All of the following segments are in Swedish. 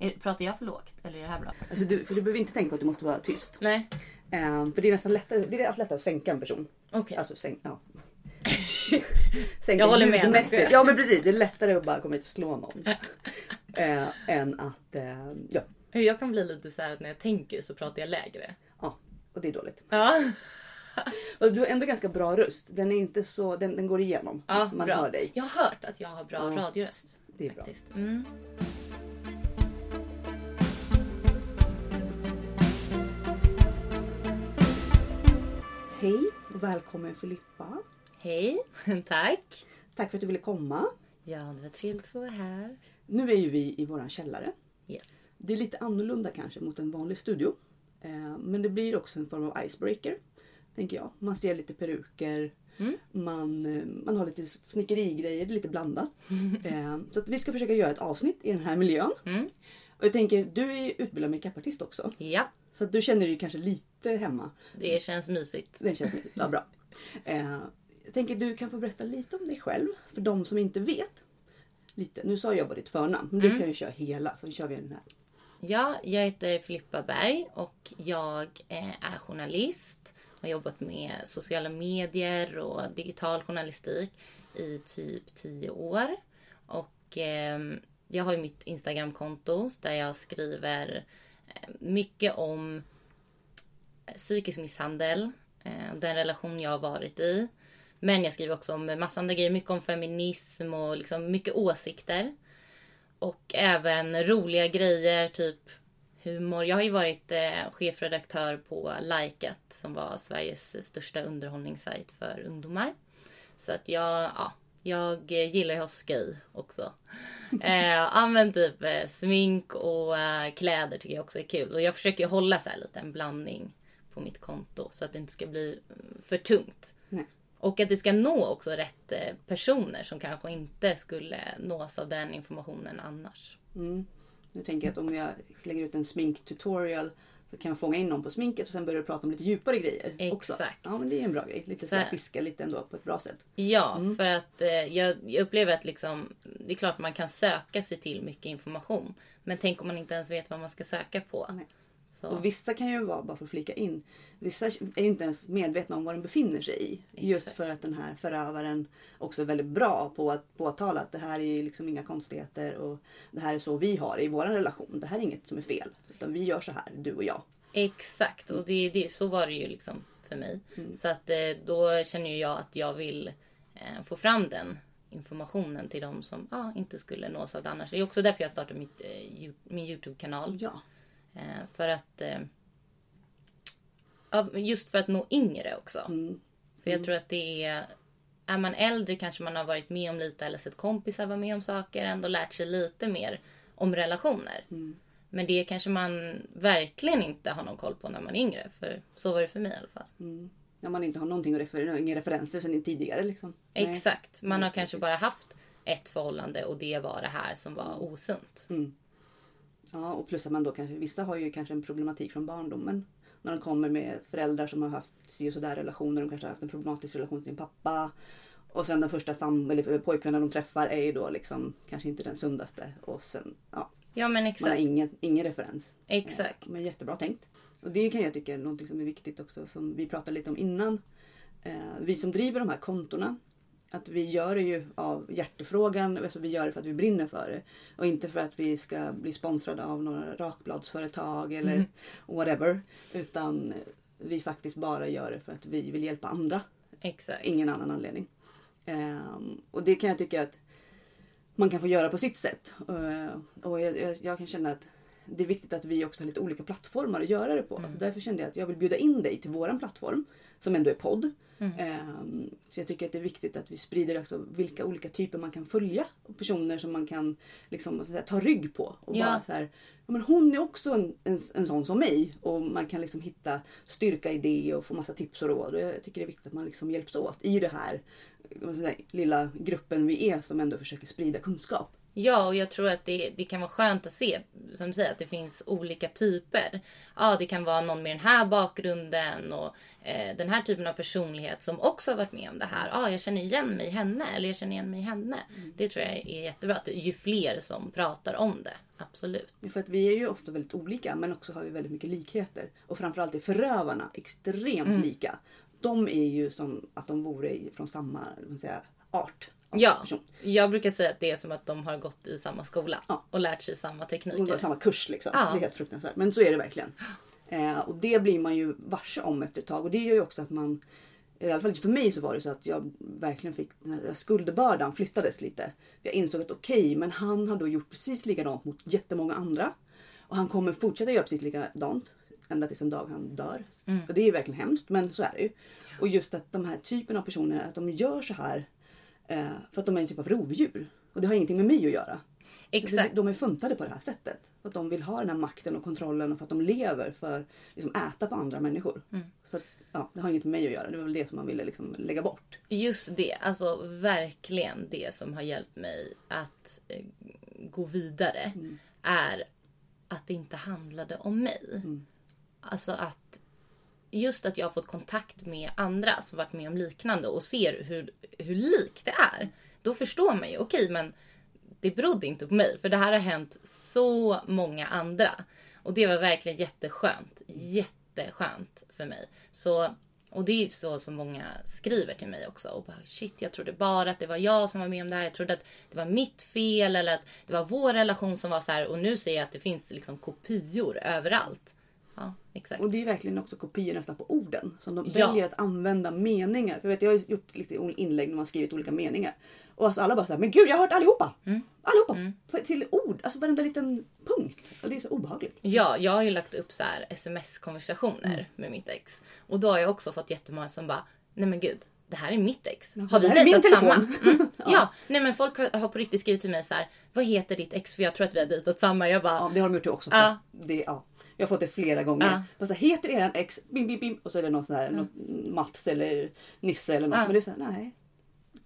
Är, pratar jag för lågt? Eller är det här bra? Alltså du, för du behöver inte tänka på att du måste vara tyst. Nej. Eh, för det är nästan lättare, det är lättare att sänka en person. Okej. Alltså sänk, ja. Sänka Jag håller med. Ja men precis, det är lättare att bara komma hit och slå någon. eh, än att, eh, ja. Jag kan bli lite så här att när jag tänker så pratar jag lägre. ja. Och det är dåligt. Ja. Och du har ändå ganska bra röst. Den är inte så, den, den går igenom. ja Man bra. hör dig. Jag har hört att jag har bra Ja. radioröst. Det är bra. Faktiskt. Mm. Hej och välkommen Filippa. Hej, tack. Tack för att du ville komma. Ja, det var trevligt att få vara här. Nu är ju vi i våran källare. Yes. Det är lite annorlunda kanske mot en vanlig studio. Eh, men det blir också en form av icebreaker. Tänker jag. Man ser lite peruker. Mm. Man, eh, man har lite snickerigrejer, lite blandat. Eh, så att vi ska försöka göra ett avsnitt i den här miljön. Mm. Och jag tänker, du är ju utbildad makeupartist också. Ja, Så att du känner dig kanske lite hemma. det känns mysigt. Det känns ja, bra. Eh, jag tänker du kan få berätta lite om dig själv. För de som inte vet. Lite. Nu sa jag bara ditt förnamn. Men du kan ju köra hela. Så kör vi den här. Ja, jag heter Filippa Berg och jag eh, är journalist. Har jobbat med sociala medier och digital journalistik i typ tio år. Och ehm, jag har ju mitt Instagramkonto där jag skriver eh, mycket om eh, psykisk misshandel, eh, den relation jag har varit i. Men jag skriver också om massa andra grejer, mycket om feminism och liksom mycket åsikter. Och även roliga grejer, typ humor. Jag har ju varit eh, chefredaktör på Likeat som var Sveriges största underhållningssajt för ungdomar. Så att jag, ja, jag gillar ju att ha skoj också. Eh, men typ eh, smink och kläder tycker jag också är kul. Och jag försöker hålla så här lite en blandning på mitt konto så att det inte ska bli mm, för tungt. Nej. Och att det ska nå också rätt eh, personer som kanske inte skulle nås av den informationen annars. Mm. Nu tänker jag att om jag lägger ut en sminktutorial så kan jag fånga in någon på sminket och sen börjar du prata om lite djupare grejer. Också. Exakt. Ja men det är en bra grej. Lite Så- här, fiska lite ändå på ett bra sätt. Ja, för att eh, jag, jag upplever att liksom, det är klart man kan söka sig till mycket information. Men tänk om man inte ens vet vad man ska söka på. Nej. Så, Och vissa kan ju vara, bara för att flika in, vissa är ju inte ens medvetna om vad den befinner sig i. Just Exakt. för att den här förövaren också är väldigt bra på att påtala att det här är liksom inga konstigheter och det här är så vi har i vår relation. Det här är inget som är fel. Utan vi gör så här, du och jag. Exakt, och det, det, så var det ju liksom för mig. Så att eh, då känner jag att jag vill eh, få fram den informationen till de som ah, inte skulle nås av det annars. Det är också därför jag startade mitt, eh, min Youtube-kanal. Ja. Eh, för att... Eh, just för att nå yngre också. Mm. För jag tror att det är... Är man äldre kanske man har varit med om lite eller sett kompisar vara med om saker. Ändå lärt sig lite mer om relationer. Men det kanske man verkligen inte har någon koll på när man är yngre. För så var det för mig i alla fall. När man inte har någonting att referera, inga referenser sen tidigare liksom. Exakt. Man har Nej, kanske bara haft ett förhållande och det var det här som var osunt. Ja, och plus att man då kanske, vissa har ju kanske en problematik från barndomen. När de kommer med föräldrar som har haft si och sådär relationer. De kanske har haft en problematisk relation till sin pappa. Och sen den första sam eller pojkvännen de träffar är ju då liksom kanske inte den sundaste. Och sen, ja, Ja men man har exakt. ingen, ingen referens. Exakt. Men jättebra tänkt. Och det kan jag tycka är något som är viktigt också som vi pratade lite om innan. Eh, vi som driver de här kontona. Att vi gör det ju av hjärtefrågan. Alltså vi gör det för att vi brinner för det. Och inte för att vi ska bli sponsrade av några rakbladsföretag eller whatever. Utan vi faktiskt bara gör det för att vi vill hjälpa andra. Exakt. Ingen annan anledning. Ehm, och det kan jag tycka att man kan få göra på sitt sätt. Eh, och jag, jag, jag kan känna att det är viktigt att vi också har lite olika plattformar att göra det på. Därför kände jag att jag vill bjuda in dig till våran plattform. Som ändå är podd. Ehm, så jag tycker att det är viktigt att vi sprider också vilka olika typer man kan följa. Och personer som man kan liksom, säga, ta rygg på. Och Ja. bara så här, ja, men hon är också en, en, en sån som mig. Och man kan liksom hitta styrka i det och få massa tips och råd. Och jag tycker det är viktigt att man liksom hjälps åt i det här säga, lilla gruppen vi är som ändå försöker sprida kunskap. Ja, och jag tror att det, det kan vara skönt att se, som du säger, att det finns olika typer. Ja, det kan vara någon med den här bakgrunden och eh, den här typen av personlighet som också har varit med om det här. Ja, jag känner igen mig i henne eller jag känner igen mig i henne. Det tror jag är jättebra. Att ju fler som pratar om det, Absolut. För att vi är ju ofta väldigt olika men också har vi väldigt mycket likheter. Och framförallt är förövarna extremt Mm. lika. De är ju som att de vore från samma säga, art. Ja, person. jag brukar säga att det är som att de har gått i samma skola Ja. och lärt sig samma tekniker. samma kurs liksom. Ja. Det är helt fruktansvärt. Men så är det verkligen. Eh, och det blir man ju varse om efter ett tag. Och det gör ju också att man i alla fall för mig så var det så att jag verkligen fick skuldbördan flyttades lite. Jag insåg att okej, men han har då gjort precis likadant mot jättemånga andra. Och han kommer fortsätta göra precis likadant ända tills en dag han dör. Och det är ju verkligen hemskt, men så är det ju. Och just att de här typen av personer, att de gör så här för att de är en typ av rovdjur. Och det har ingenting med mig att göra. Exakt. De är funtade på det här sättet. För att de vill ha den här makten och kontrollen och för att de lever för att liksom, äta på andra människor. Mm. Så att, ja, det har inget med mig att göra. Det var väl det som man ville liksom, lägga bort. Just det, alltså verkligen det som har hjälpt mig att eh, gå vidare är att det inte handlade om mig. Alltså att just att jag har fått kontakt med andra som varit med om liknande och ser hur, hur likt det är. Då förstår man ju, okej men det berodde inte på mig för det här har hänt så många andra. Och det var verkligen jätteskönt. Jätteskönt för mig. Så, och det är så som många skriver till mig också. Och bara shit, jag trodde bara att det var jag som var med om det här. Jag trodde att det var mitt fel eller att det var vår relation som var så här. Och nu ser jag att det finns liksom kopior överallt. Ja, exakt. Och det är verkligen också kopior nästan på orden. Som de Ja. väljer att använda meningar. För jag, vet, jag har gjort lite inlägg när man skrivit olika meningar. Och alltså alla bara såhär, men gud jag har hört allihopa! Mm. Allihopa! På- Till ord, alltså varenda liten punkt. Och det är så obehagligt. Ja, jag har ju lagt upp så sms-konversationer med mitt ex. Och då har jag också fått jättemånga som bara, nej men gud, det här är mitt ex. Har vi dejtat samma? Mm. ja. nej men folk har, har på riktigt skrivit till mig så här, vad heter ditt ex? För jag tror att vi har dejtat samma. Jag bara, Ja, det har de gjort också. Ja. Det, ja. Jag har fått det flera gånger. Ja. Så heter eran ex bim bim bim och så är det någon sån här, något Mats eller Nisse eller något. Ja. Men det är så här, nej.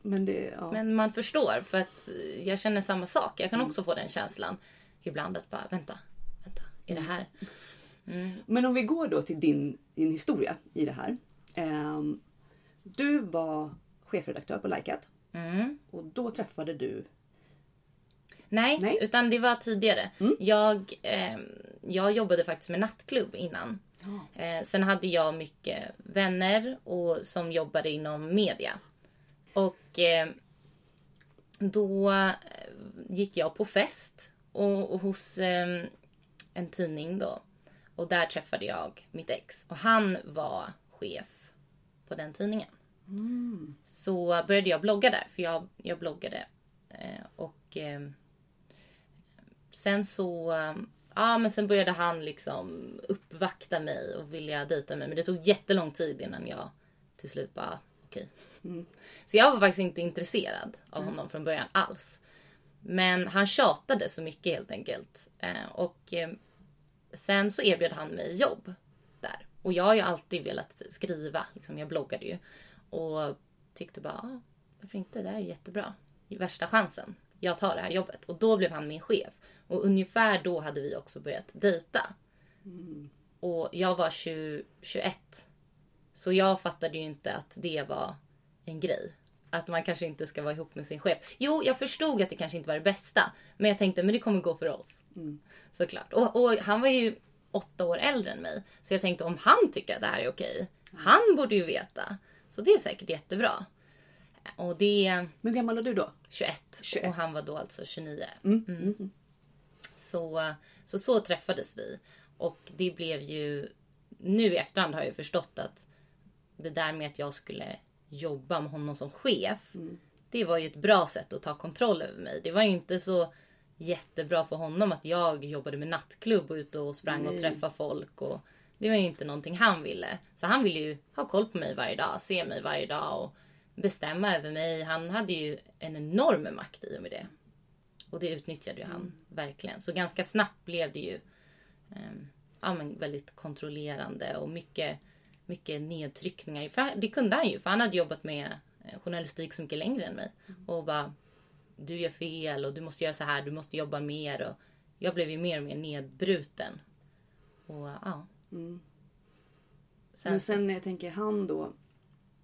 Men det, ja. men man förstår för att jag känner samma sak. Jag kan också få den känslan ibland att bara, vänta, vänta, är det här? Men om vi går då till din, din historia i det här. Ehm, du var chefredaktör på Likat. Mm. Och då träffade du... Nej, Nej. utan det var tidigare. Jag, eh, jag jobbade faktiskt med nattklubb innan. Eh, sen hade jag mycket vänner och, som jobbade inom media. Och eh, då eh, gick jag på fest och, och hos eh, en tidning då. Och där träffade jag mitt ex. Och han var chef på den tidningen. Så började jag blogga där, för jag, jag bloggade. Och sen så... Ja, men sen började han liksom uppvakta mig och vilja dejta mig. Men det tog jättelång tid innan jag till slut bara, okej. Så jag var faktiskt inte intresserad av honom från början alls. Men han tjatade så mycket helt enkelt. Eh, och eh, sen så erbjöd han mig jobb där. Och jag har ju alltid velat skriva, liksom, jag bloggade ju. Och tyckte bara, ah, varför inte? Det här är jättebra. Värsta chansen. Jag tar det här jobbet. Och då blev han min chef. Och ungefär då hade vi också börjat dejta. Och jag var 20, 21. Så jag fattade ju inte att det var en grej. Att man kanske inte ska vara ihop med sin chef. Jo, jag förstod att det kanske inte var det bästa. Men jag tänkte, men det kommer gå för oss. Såklart. Och, och han var ju åtta år äldre än mig. Så jag tänkte, om han tycker att det här är okej. Han borde ju veta. Så det är säkert jättebra. Och det hur gammal var du då? 21. 21. Och han var då alltså 29. Mm. Mm. Så, så så träffades vi. Och det blev ju... Nu i efterhand har jag förstått att det där med att jag skulle jobba med honom som chef. Det var ju ett bra sätt att ta kontroll över mig. Det var ju inte så jättebra för honom att jag jobbade med nattklubb och ute och sprang och Nej. träffade folk. Och det var ju inte någonting han ville. Så han ville ju ha koll på mig varje dag, se mig varje dag och bestämma över mig. Han hade ju en enorm makt i och med det. Och det utnyttjade ju han verkligen. Så ganska snabbt blev det ju ehm, ja, men väldigt kontrollerande och mycket, mycket nedtryckningar. För det kunde han ju, för han hade jobbat med eh, journalistik så mycket längre än mig. Och bara, du gör fel och du måste göra så här, du måste jobba mer. Och jag blev ju mer och mer nedbruten. Och ja. Sen, Men sen när jag tänker han då.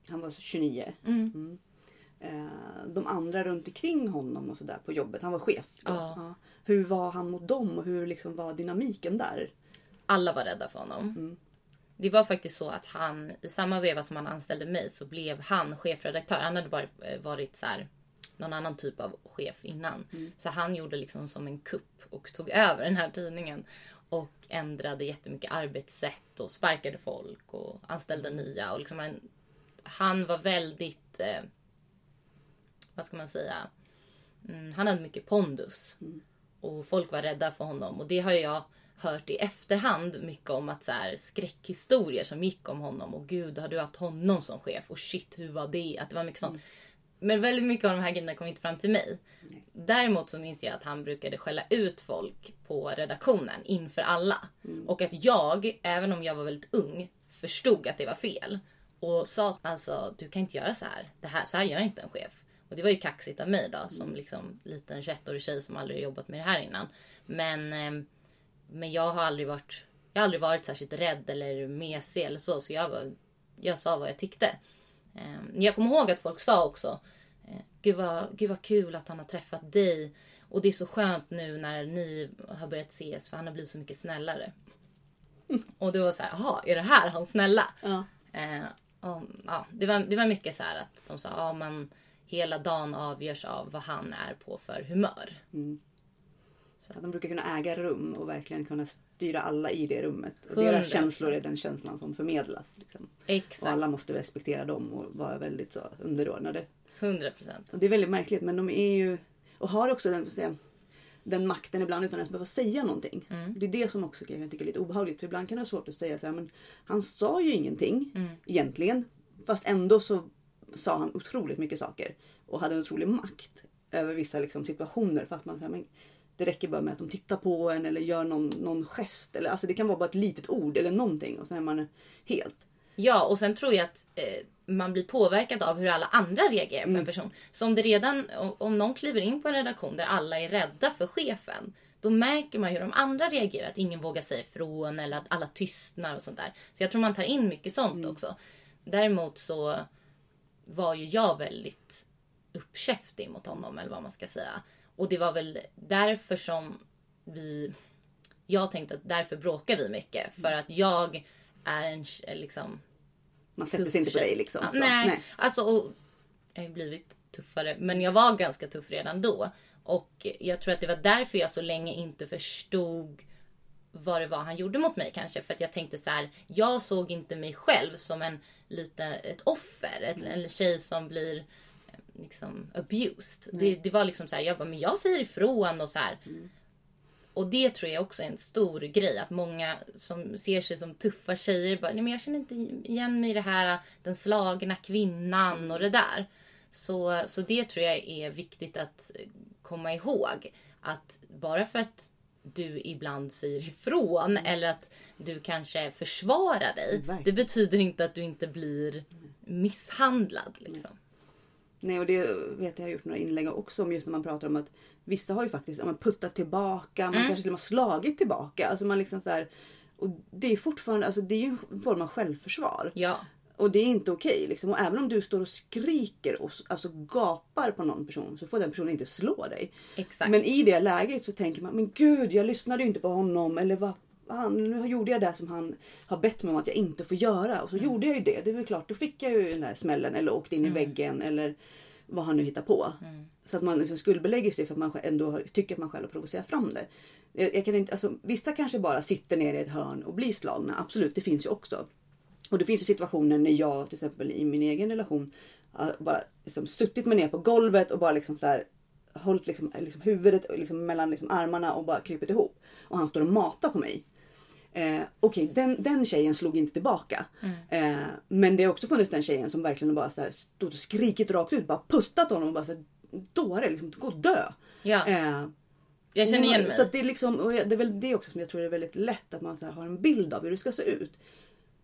Han var 29. Mm. Eh, de andra runt omkring honom och sådär på jobbet. Han var chef. Då. Ja. hur var han mot dem och hur liksom var dynamiken där? Alla var rädda för honom. Det var faktiskt så att han, i samma veva som han anställde mig så blev han chefredaktör. Han hade varit, varit så här, någon annan typ av chef innan. Så han gjorde liksom som en kupp och tog över den här tidningen. Och ändrade jättemycket arbetssätt och sparkade folk och anställde nya. Och liksom han, han var väldigt, eh, vad ska man säga, mm, han hade mycket pondus. Och folk var rädda för honom. Och det har jag hört i efterhand mycket om att så här, skräckhistorier som gick om honom. Och gud, har du haft honom som chef? Och shit, hur var det? Att det var mycket sånt. Men väldigt mycket av de här grejerna kom inte fram till mig. Däremot så minns jag att han brukade skälla ut folk på redaktionen inför alla. Och att jag, även om jag var väldigt ung, förstod att det var fel. Och sa alltså, du kan inte göra så här. Det här så här gör inte en chef. Och det var ju kaxigt av mig då, som liksom liten 21-årig tjej som aldrig jobbat med det här innan. Men, eh, men jag har aldrig varit, jag har aldrig varit särskilt rädd eller mesig eller så. Så jag, var, jag sa vad jag tyckte. Eh, Jag kommer ihåg att folk sa också, eh, gud vad, gud vad kul att han har träffat dig. Och det är så skönt nu när ni har börjat ses för han har blivit så mycket snällare. Och det var så här, jaha, är det här han snälla? Ja. Eh, och, ja, det, var, det var mycket så här att de sa, ja man hela dagen avgörs av vad han är på för humör. Så att de brukar kunna äga rum och verkligen kunna styra alla i det rummet. Och deras 100%. känslor är den känslan som förmedlas. Liksom. Och Exakt, alla måste respektera dem och vara väldigt så underordnade. 100 procent. Och det är väldigt märkligt men de är ju och har också den, säga, den makten ibland utan att ens behöva säga någonting. Det är det som också kan jag tycka är lite obehagligt. För ibland kan det vara svårt att säga så här, men han sa ju ingenting egentligen. Fast ändå så sa han otroligt mycket saker. Och hade en otrolig makt över vissa liksom, situationer. För att man säger, men det räcker bara med att de tittar på en eller gör någon, någon gest. Eller, alltså, det kan vara bara ett litet ord eller någonting och så är man helt. Ja, och sen tror jag att eh, man blir påverkad av hur alla andra reagerar på en person. Så om det redan, om, någon kliver in på en redaktion där alla är rädda för chefen. Då märker man hur de andra reagerar. Att ingen vågar säga ifrån eller att alla tystnar och sånt där. Så jag tror man tar in mycket sånt också. Däremot så var ju jag väldigt uppkäftig mot honom eller vad man ska säga. Och det var väl därför som vi... Jag tänkte att därför bråkar vi mycket. För att jag är en liksom... Man sätter sig inte på dig liksom. Ja, Så, nej, alltså och, jag har ju blivit tuffare. Men jag var ganska tuff redan då. Och jag tror att det var därför jag så länge inte förstod vad det var han gjorde mot mig kanske. För att jag tänkte så här, jag såg inte mig själv som en lite, ett offer. Ett, en tjej som blir eh, liksom abused. Det, det var liksom så här, jag bara, men jag säger ifrån och så här. Och det tror jag också är en stor grej. Att många som ser sig som tuffa tjejer bara, nej men jag känner inte igen mig i det här, den slagna kvinnan och det där. Så, så det tror jag är viktigt att komma ihåg. Att bara för att du ibland säger ifrån eller att du kanske försvarar dig. Verkligen. Det betyder inte att du inte blir misshandlad. Liksom. Nej och det vet jag har gjort några inlägg också om just när man pratar om att vissa har ju faktiskt men puttat tillbaka, man kanske till och med slagit tillbaka. Alltså man liksom så här, och det är fortfarande, alltså det är ju en form av självförsvar. Ja, Och det är inte okej. liksom. Och även om du står och skriker och alltså gapar på någon person så får den personen inte slå dig. exakt. Men i det läget så tänker man, men gud jag lyssnade ju inte på honom. Eller vad han, nu gjorde jag det som han har bett mig om att jag inte får göra. Och så gjorde jag ju det. Det är väl klart, då fick jag ju den där smällen eller åkte in i väggen eller vad han nu hittar på. Så att man liksom skuldbelägger sig för att man ändå tycker att man själv har provocerat fram det. Jag, jag kan inte, alltså, vissa kanske bara sitter ner i ett hörn och blir slagna. Absolut, det finns ju också. Och det finns ju situationer när jag till exempel i min egen relation har bara liksom suttit mig ner på golvet och bara liksom så här hållit liksom, liksom huvudet liksom mellan liksom armarna och bara krypit ihop. Och han står och matar på mig. Eh, Okej, den, den tjejen slog inte tillbaka. Eh, men det har också funnits den tjejen som verkligen bara så här stått och skrikit rakt ut. Bara puttat honom och bara så här, dåre, liksom, gå och dö. ja, Eh, jag känner igen mig. Så det, är liksom, det är väl det också som jag tror är väldigt lätt att man så har en bild av hur det ska se ut.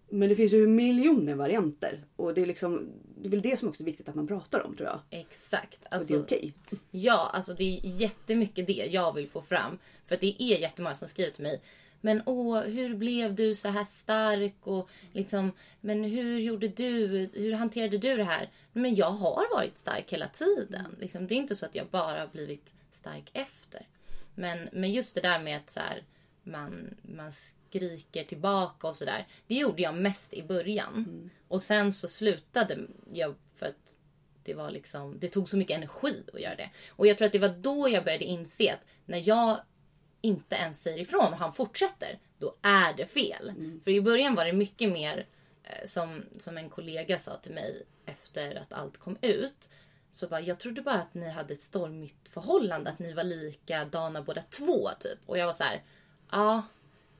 Men det finns ju miljoner varianter. Och det är, liksom, det är väl det som också är viktigt att man pratar om tror jag. Exakt. Och Alltså, det är okej. Ja, alltså det är jättemycket det jag vill få fram. För att det är jättemånga som skriver till mig. Men åh, hur blev du så här stark? Och liksom, men hur gjorde du? Hur hanterade du det här? Men jag har varit stark hela tiden. Liksom, det är inte så att jag bara har blivit stark efter. Men, men just det där med att så här, man, man skriker tillbaka och sådär. Det gjorde jag mest i början. Och sen så slutade jag för att det var liksom, det tog så mycket energi att göra det. Och jag tror att det var då jag började inse att när jag inte ens säger ifrån och han fortsätter, då är det fel. För i början var det mycket mer eh, som, som en kollega sa till mig efter att allt kom ut. Så bara, jag trodde bara att ni hade ett stormigt förhållande, att ni var likadana båda två typ. Och jag var så här, ja.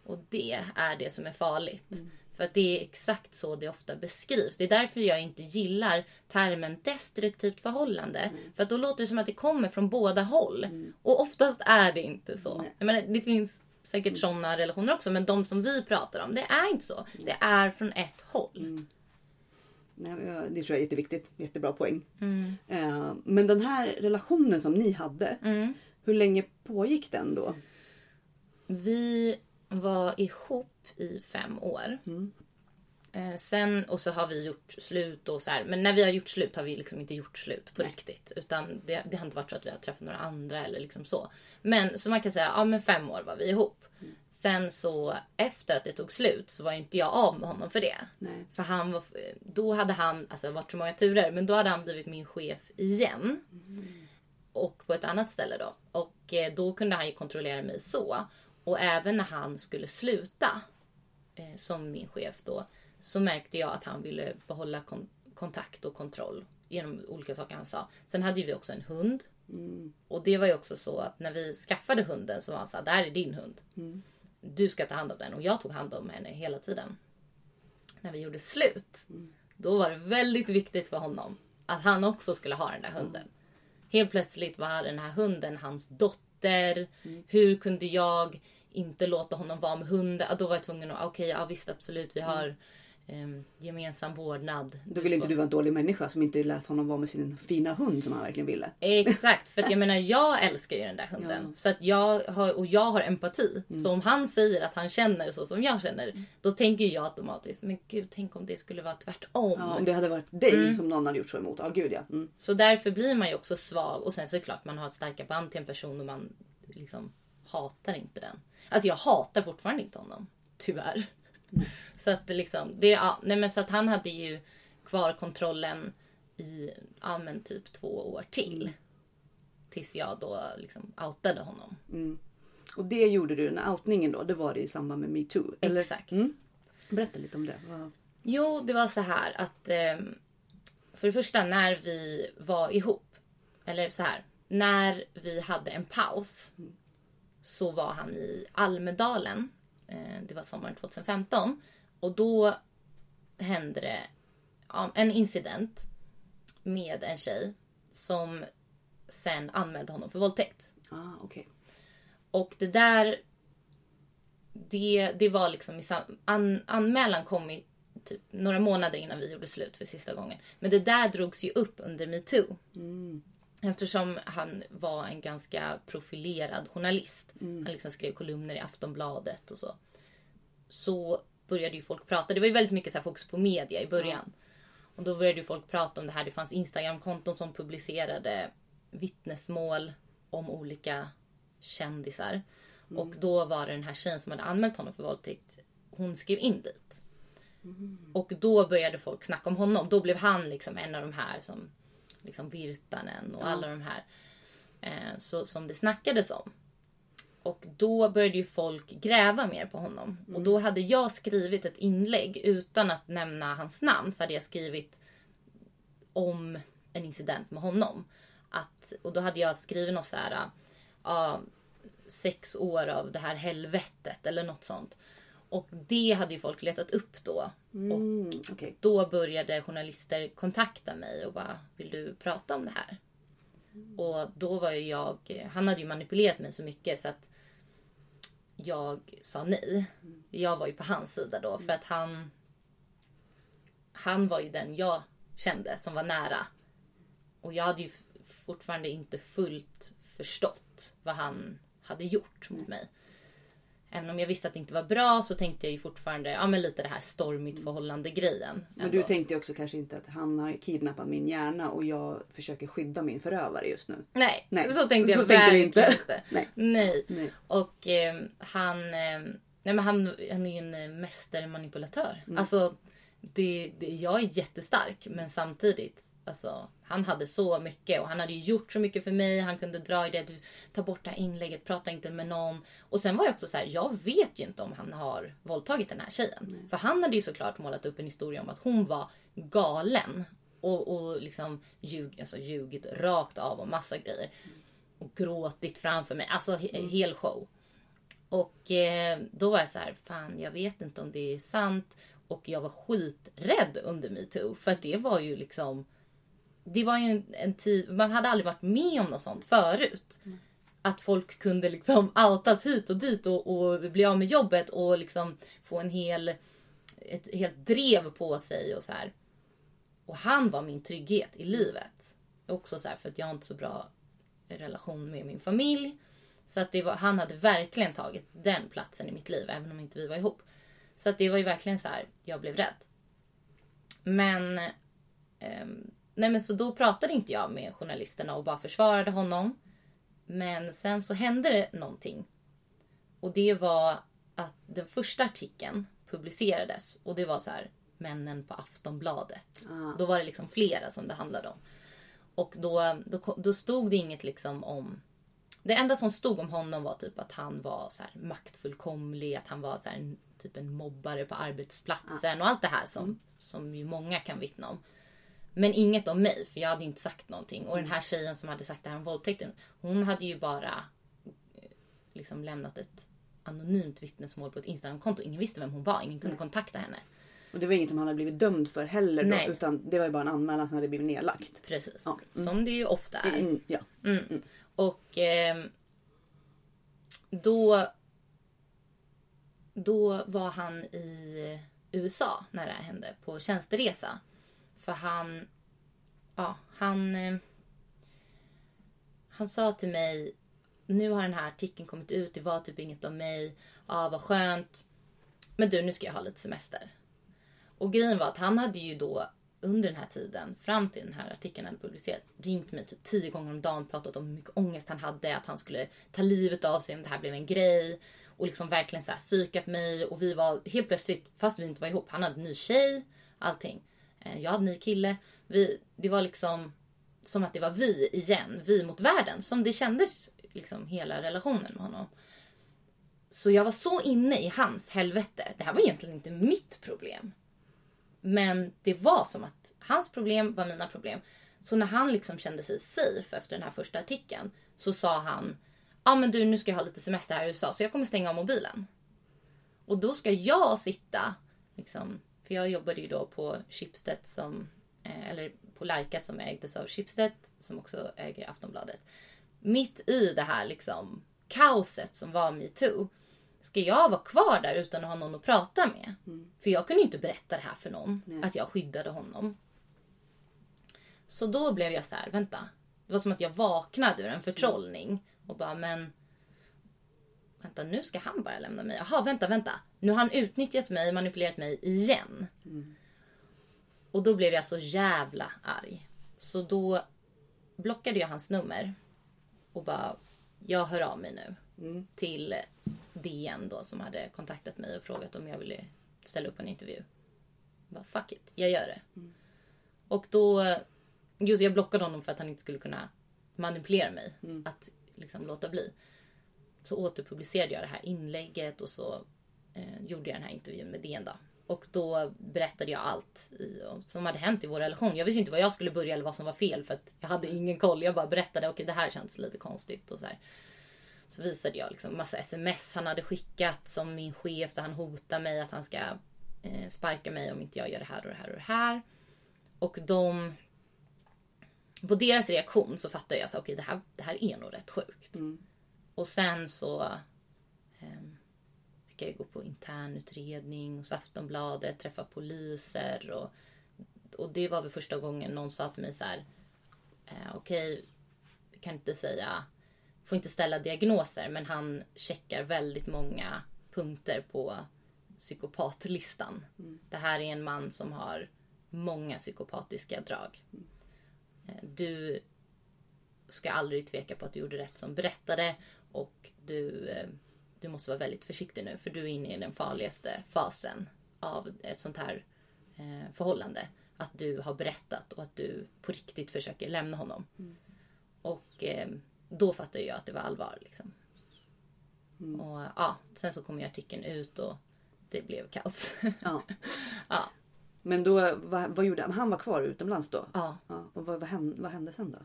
Och det är det som är farligt. För att det är exakt så det ofta beskrivs. Det är därför jag inte gillar termen destruktivt förhållande. För att då låter det som att det kommer från båda håll. Och oftast är det inte så. Jag menar, det finns säkert sådana relationer också, men de som vi pratar om, det är inte så. Det är från ett håll. Nej, men jag- det tror jag är jätteviktigt. Jättebra poäng. Eh, Men den här relationen som ni hade. Hur länge pågick den då? Vi var ihop i fem år. Eh, sen, och så har vi gjort slut och så här. Men när vi har gjort slut har vi liksom inte gjort slut på riktigt. Utan det, det har inte varit så att vi har träffat några andra eller liksom så. Men så man kan säga, ja men fem år var vi ihop. Sen så efter att det tog slut så var inte jag av med honom för det. Nej. För han var, då hade han, alltså det har varit så många turer, men då hade han blivit min chef igen. Och på ett annat ställe då. Och eh, då kunde han ju kontrollera mig så. Och även när han skulle sluta eh, som min chef då. Så märkte jag att han ville behålla kon- kontakt och kontroll genom olika saker han sa. Sen hade ju vi också en hund. Och det var ju också så att när vi skaffade hunden så var han så här, det här är din hund. Du ska ta hand om den. Och jag tog hand om henne hela tiden. När vi gjorde slut. Då var det väldigt viktigt för honom att han också skulle ha den där hunden. Helt plötsligt var den här hunden hans dotter. Hur kunde jag inte låta honom vara med hunden? Ja, Då var jag tvungen att, okej, ja visst absolut, vi har em, gemensam vårdnad. Då ville inte du vara en dålig människa som inte lät honom vara med sin fina hund som han verkligen ville. Exakt, för att jag menar jag älskar ju den där hunden. Så att jag har, och jag har empati. Så om han säger att han känner så som jag känner, då tänker jag automatiskt, men gud tänk om det skulle vara tvärtom. Ja, om det hade varit dig som någon hade gjort så emot. Ja, gud ja. Mm. Så därför blir man ju också svag. Och sen så är det klart man har starka band till en person och man liksom hatar inte den. Alltså jag hatar fortfarande inte honom. Tyvärr. Så att liksom, det, ja, nej men så att han hade ju kvar kontrollen i, ja men typ två år till. Tills jag då liksom outade honom. Och det gjorde du, den outningen då, det var det i samband med metoo? eller? Exakt. Mm. Berätta lite om det. Vad- Jo, det var så här att ehm, för det första när vi var ihop, eller så här, när vi hade en paus så var han i Almedalen. Eh, det var sommaren 2015 och då hände det en incident med en tjej som sen anmälde honom för våldtäkt. Ah, okej. Och det där... Det, det var liksom... An, anmälan kom i typ några månader innan vi gjorde slut för sista gången. Men det där drogs ju upp under metoo. Eftersom han var en ganska profilerad journalist. Han liksom skrev kolumner i Aftonbladet och så. Så började ju folk prata. Det var ju väldigt mycket så fokus på media i början. Och då började ju folk prata om det här. Det fanns Instagramkonton som publicerade vittnesmål om olika kändisar. Och då var det den här tjejen som hade anmält honom för våldtäkt. Hon skrev in dit. Och då började folk snacka om honom. Då blev han liksom en av de här som liksom Virtanen och alla de här eh, så, som det snackades om. Och då började ju folk gräva mer på honom. Och då hade jag skrivit ett inlägg utan att nämna hans namn. Så hade jag skrivit om en incident med honom. Att, och då hade jag skrivit något så här. Ja, sex år av det här helvetet eller något sånt. Och det hade ju folk letat upp då. Och Mm, okej. då började journalister kontakta mig och bara vill du prata om det här? Och då var ju jag, han hade ju manipulerat mig så mycket så att jag sa nej. Jag var ju på hans sida då för att han han var ju den jag kände som var nära. Och jag hade ju fortfarande inte fullt förstått vad han hade gjort mot mig. Även om jag visste att det inte var bra så tänkte jag ju fortfarande, ja men lite det här stormigt förhållande grejen. Men du tänkte också kanske inte att han har kidnappat min hjärna och jag försöker skydda min förövare just nu. Nej, Nej, så tänkte jag verkligen inte. inte. Nej. Nej. Nej. Och eh, han, eh, nej men han, han är ju en eh, mästermanipulatör. Mm. Alltså, det, det, jag är jättestark men samtidigt, alltså, han hade så mycket och han hade ju gjort så mycket för mig. Han kunde dra i det, du, ta bort det här inlägget, prata inte med någon. Och sen var jag också så här, jag vet ju inte om han har våldtagit den här tjejen. För han hade ju såklart målat upp en historia om att hon var galen. Och, och liksom ljug, alltså, ljugit rakt av om massa grejer. Och gråtit framför mig. Alltså he, hel show. Och eh, då var jag så här, fan jag vet inte om det är sant. Och jag var skiträdd under metoo. För att det var ju liksom... Det var ju en, en tid, man hade aldrig varit med om något sånt förut. Att folk kunde liksom outas hit och dit och, och bli av med jobbet och liksom få en hel, ett helt drev på sig och så här. Och han var min trygghet i livet. Också så här, för att jag har inte så bra relation med min familj. Så att det var, han hade verkligen tagit den platsen i mitt liv, även om inte vi var ihop. Så att det var ju verkligen så här, jag blev rädd. Men, ehm, nej men så då pratade inte jag med journalisterna och bara försvarade honom. Men sen så hände det någonting. Och det var att den första artikeln publicerades och det var så här, männen på Aftonbladet. Ah. Då var det liksom flera som det handlade om. Och då, då, då stod det inget liksom om... Det enda som stod om honom var typ att han var så här maktfullkomlig, att han var så här typ en mobbare på arbetsplatsen och allt det här som, som ju många kan vittna om. Men inget om mig, för jag hade ju inte sagt någonting. Och den här tjejen som hade sagt det här om våldtäkten, hon hade ju bara eh, liksom lämnat ett anonymt vittnesmål på ett Instagramkonto. Ingen visste vem hon var, ingen kunde kontakta henne. Och det var inget som han hade blivit dömd för heller då, Nej. utan det var ju bara en anmälan som hade blivit nedlagt. Precis. Ja. Som det ju ofta är. Mm, ja. Och ehm, då, då var han i USA när det här hände på tjänsteresa. För han, ja, han, eh, han sa till mig, nu har den här artikeln kommit ut, det var typ inget om mig, ja vad skönt. Men du, nu ska jag ha lite semester. Och grejen var att han hade ju då under den här tiden, fram till den här artikeln hade publicerats, ringt mig typ tio gånger om dagen, pratat om hur mycket ångest han hade, att han skulle ta livet av sig om det här blev en grej. Och liksom verkligen så här psykat mig och vi var helt plötsligt, fast vi inte var ihop, han hade en ny tjej, allting. Eh, jag hade en ny kille. Vi, det var liksom som att det var vi igen, vi mot världen. Som det kändes liksom hela relationen med honom. Så jag var så inne i hans helvete. Det här var egentligen inte mitt problem. Men det var som att hans problem var mina problem. Så när han liksom kände sig safe efter den här första artikeln så sa han Ja ah, men du nu ska jag ha lite semester här i USA så jag kommer stänga av mobilen. Och då ska jag sitta, liksom, för jag jobbade ju då på Schibsted som, eh, eller på Lajkat som ägdes av Schibsted som också äger Aftonbladet. Mitt i det här liksom kaoset som var metoo. Ska jag vara kvar där utan att ha någon att prata med? För jag kunde ju inte berätta det här för någon. Nej. Att jag skyddade honom. Så då blev jag så här, vänta. Det var som att jag vaknade ur en förtrollning. Och bara, men... Vänta, nu ska han bara lämna mig. Jaha, vänta, vänta. Nu har han utnyttjat mig, manipulerat mig igen. Och då blev jag så jävla arg. Så då blockade jag hans nummer. Och bara, jag hör av mig nu. Till DN då som hade kontaktat mig och frågat om jag ville ställa upp en intervju. Jag bara, fuck it, jag gör det. Och då, just jag blockade honom för att han inte skulle kunna manipulera mig. Att liksom låta bli. Så återpublicerade jag det här inlägget och så eh, gjorde jag den här intervjun med DN då. Och då berättade jag allt i, som hade hänt i vår relation. Jag visste inte vad jag skulle börja eller vad som var fel för att jag hade ingen koll. Jag bara berättade, okej det här känns lite konstigt och så här. Så visade jag liksom massa sms han hade skickat som min chef där han hotar mig att han ska eh, sparka mig om inte jag gör det här och det här och det här. Och de... På deras reaktion så fattade jag så okej det, här, det här är nog rätt sjukt. Mm. Och sen så ehm, fick jag ju gå på internutredning hos Aftonbladet, träffa poliser och, och det var väl första gången någon sa till mig så här. Eh, okej, vi kan inte säga, får inte ställa diagnoser men han checkar väldigt många punkter på psykopatlistan. Det här är en man som har många psykopatiska drag. Eh, Du ska aldrig tveka på att du gjorde rätt som berättade och du, eh, du måste vara väldigt försiktig nu för du är inne i den farligaste fasen av ett sånt här eh, förhållande. Att du har berättat och att du på riktigt försöker lämna honom. Och eh, då fattade jag att det var allvar. Liksom. Och ja, sen så kom ju artikeln ut och det blev kaos. Ja. ja, Men då, vad, vad gjorde han? Han var kvar utomlands då? ja. Ja, och vad, vad, hände, vad hände sen då?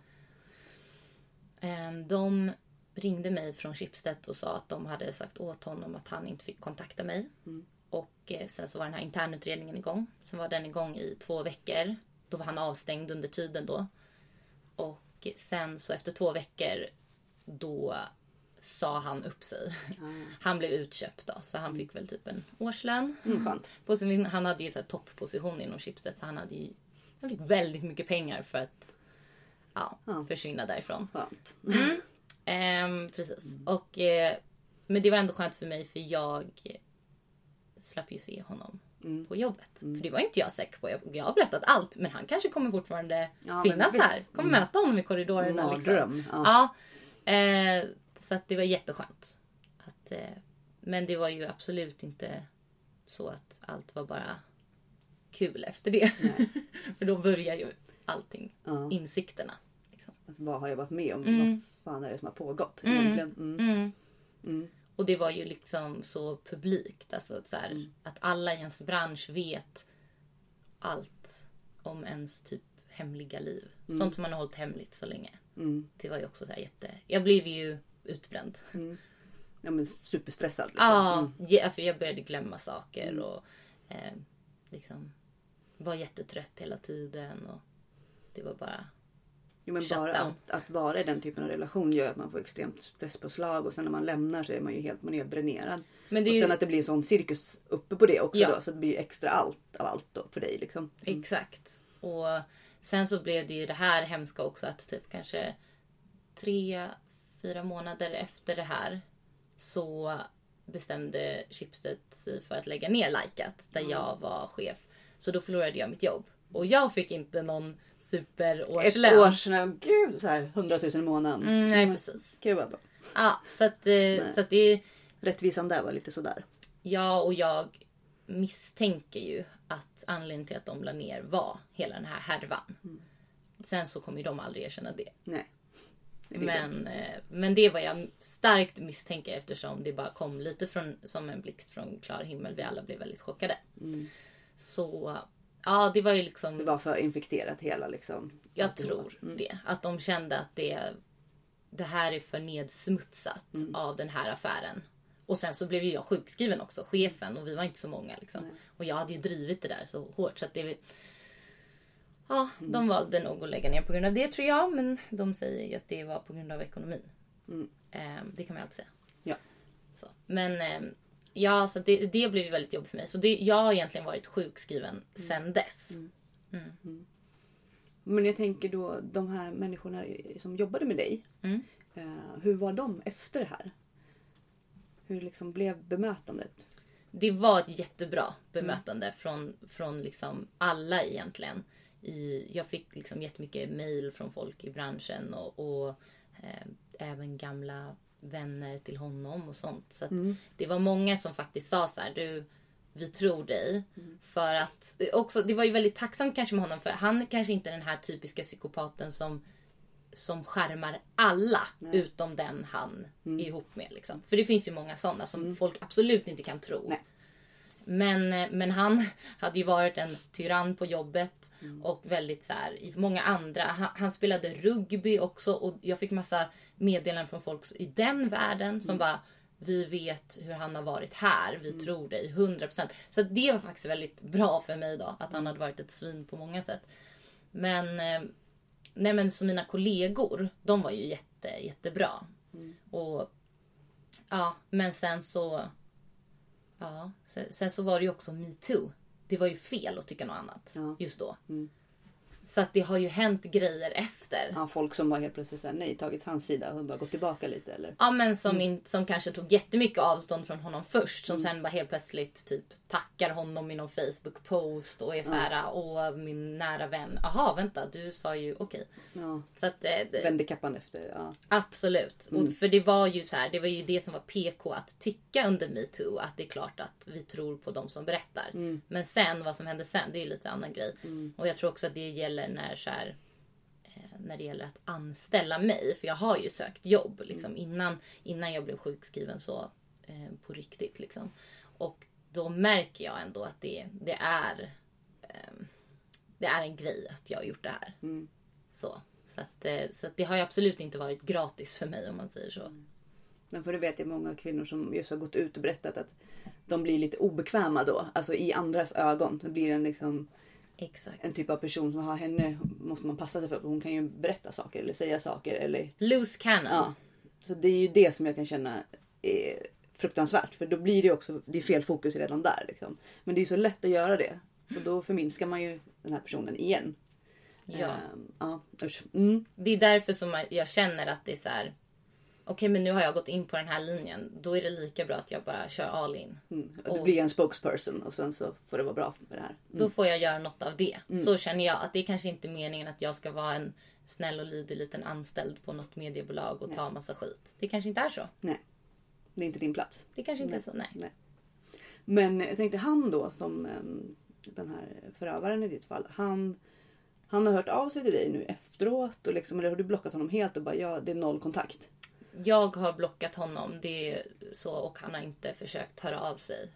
Ehm, De ringde mig från Schibsted och sa att de hade sagt åt honom att han inte fick kontakta mig. Och eh, sen så var den här internutredningen igång. Sen var den igång i två veckor. Då var han avstängd under tiden då. Och sen så efter två veckor då sa han upp sig. Han blev utköpt då, så han fick väl typ en årslön. Mm, skönt. På sin, han hade ju så här toppposition inom Schibsted så han hade ju han fick väldigt mycket pengar för att ja, Ja. försvinna därifrån. Skönt. Ehm, precis. Och, eh, men det var ändå skönt för mig för jag slapp ju se honom Mm. på jobbet. För det var inte jag säker på. Jag, jag har berättat allt men han kanske kommer fortfarande Ja, finnas här. Kommer möta honom i korridorerna. Liksom. Mardröm. Ja. Ja. Eh, så att det var jätteskönt. Att, eh, men det var ju absolut inte så att allt var bara kul efter det. För då börjar ju allting. Ja. Insikterna. Vad har jag varit med om? Mm. Vad fan är det som har pågått egentligen? Mm. Mm. Mm. Och det var ju liksom så publikt. Alltså att, så här, Mm. att alla i ens bransch vet allt om ens typ hemliga liv. Sånt som man har hållit hemligt så länge. Mm. Det var ju också så här jätte... Jag blev ju utbränd. Ja men superstressad. Liksom. Ja, Mm. ja, för jag började glömma saker och eh, liksom var jättetrött hela tiden. Och det var bara... Jo, men bara att, att vara i den typen av relation gör att man får extremt stresspåslag och sen när man lämnar så är man ju helt, man är helt dränerad. Men det och är sen ju, att det blir en sån cirkus uppe på det också Ja. då så det blir extra allt av allt då för dig liksom. Exakt. Och sen så blev det ju det här hemska också att typ kanske tre, fyra månader efter det här så bestämde Schibsted sig för att lägga ner Likat där jag var chef. Så då förlorade jag mitt jobb. Och jag fick inte någon Ett superårslön. år sedan, gud så här 100 000 i månaden. Mm, nej precis. Gud vad bra. Ja, så att, eh, så att det Rättvisan där var lite sådär. Jag och jag misstänker ju att anledningen till att de la ner var hela den här härvan. Sen så kommer ju de aldrig erkänna det. Nej. Det. Men, eh, men det var jag starkt misstänker eftersom det bara kom lite från, som en blixt från klar himmel. Vi alla blev väldigt chockade. Så ja, det var ju liksom... Det var för infekterat hela liksom. Jag Att det tror det. Att de kände att det, det här är för nedsmutsat Mm. av den här affären. Och sen så blev ju jag sjukskriven också, chefen, och vi var inte så många. Liksom. Och jag hade ju drivit det där så hårt så att det... Ja, Mm. de valde nog att lägga ner på grund av det tror jag. Men de säger ju att det var på grund av ekonomin. Eh, det kan man alltid säga. Mm. Ja. Så. Men eh, ja, så det, det blev väldigt jobbigt för mig. Så det, jag har egentligen varit sjukskriven Mm. sen dess. Men jag tänker då de här människorna som jobbade med dig. Mm. Eh, hur var de efter det här? Hur liksom blev bemötandet? Det var ett jättebra bemötande från, från liksom alla egentligen. I, jag fick liksom jättemycket mail från folk i branschen och, och eh, även gamla vänner till honom och sånt. Så att det var många som faktiskt sa så här, du, vi tror dig. För att, också, det var ju väldigt tacksamt kanske med honom för han är kanske inte den här typiska psykopaten som som skärmar alla utom den han är ihop med. Liksom. För det finns ju många sådana som folk absolut inte kan tro. Nej. Men, eh, men han hade ju varit en tyrann på jobbet och väldigt så här, många andra. Han, han spelade rugby också och jag fick massa meddelanden från folk i den världen som bara vi vet hur han har varit här, vi tror dig 100%. Så det var faktiskt väldigt bra för mig då, att han hade varit ett svin på många sätt. Men, eh, nej men så mina kollegor, de var ju jätte, jättebra. Och ja, men sen så Ja, sen, sen så var det ju också metoo. Det var ju fel att tycka något annat Ja. just då. Mm. Så att det har ju hänt grejer efter. Ja, folk som bara helt plötsligt säger nej, tagit hans sida och bara gått tillbaka lite eller? Ja men som, in, som kanske tog jättemycket avstånd från honom först. Som sen bara helt plötsligt typ tackar honom i någon Facebook-post och är så här, åh min nära vän. Jaha vänta du sa ju okej. Ja, Så att eh, det, vände kappan efter. Ja. Absolut. Och för det var ju så här, det var ju det som var PK att tycka under metoo. Att det är klart att vi tror på de som berättar. Men sen, vad som hände sen, det är ju lite annan grej. Och jag tror också att det gäller när så här, eh, när det gäller att anställa mig. För jag har ju sökt jobb liksom, innan, innan jag blev sjukskriven så eh, på riktigt. Liksom. Och då märker jag ändå att det, det är ehm, det är en grej att jag har gjort det här. Så, så, att, eh, så att det har ju absolut inte varit gratis för mig om man säger så. Men för det vet jag många kvinnor som just har gått ut och berättat att de blir lite obekväma då. Alltså i andras ögon. Det blir en liksom Exakt. en typ av person som har henne måste man passa sig för. för Hon kan ju berätta saker eller säga saker eller Loose cannon. ja. Så det är ju det som jag kan känna är fruktansvärt. För då blir det också, det är fel fokus redan där liksom. Men det är ju så lätt att göra det. Och då förminskar man ju den här personen igen. Ja. Ehm, ja. Mm. Det är därför som jag känner att det är så här. Okej men nu har jag gått in på den här linjen. Då är det lika bra att jag bara kör all in. Mm. Och du blir en spokesperson och sen så får det vara bra med det här. Då får jag göra något av det. Så känner jag att det är kanske inte är meningen att jag ska vara en snäll och lydig liten anställd på något mediebolag och ta massa skit. Det kanske inte är så. Nej. Det är inte din plats. Det kanske inte är så. Nej. Nej. Men jag tänkte han då som em, den här förövaren i ditt fall. Han, han har hört av sig till dig nu efteråt och liksom, eller har du blockat honom helt och bara ja det är noll kontakt? Jag har blockat honom. Det är så och han har inte försökt höra av sig.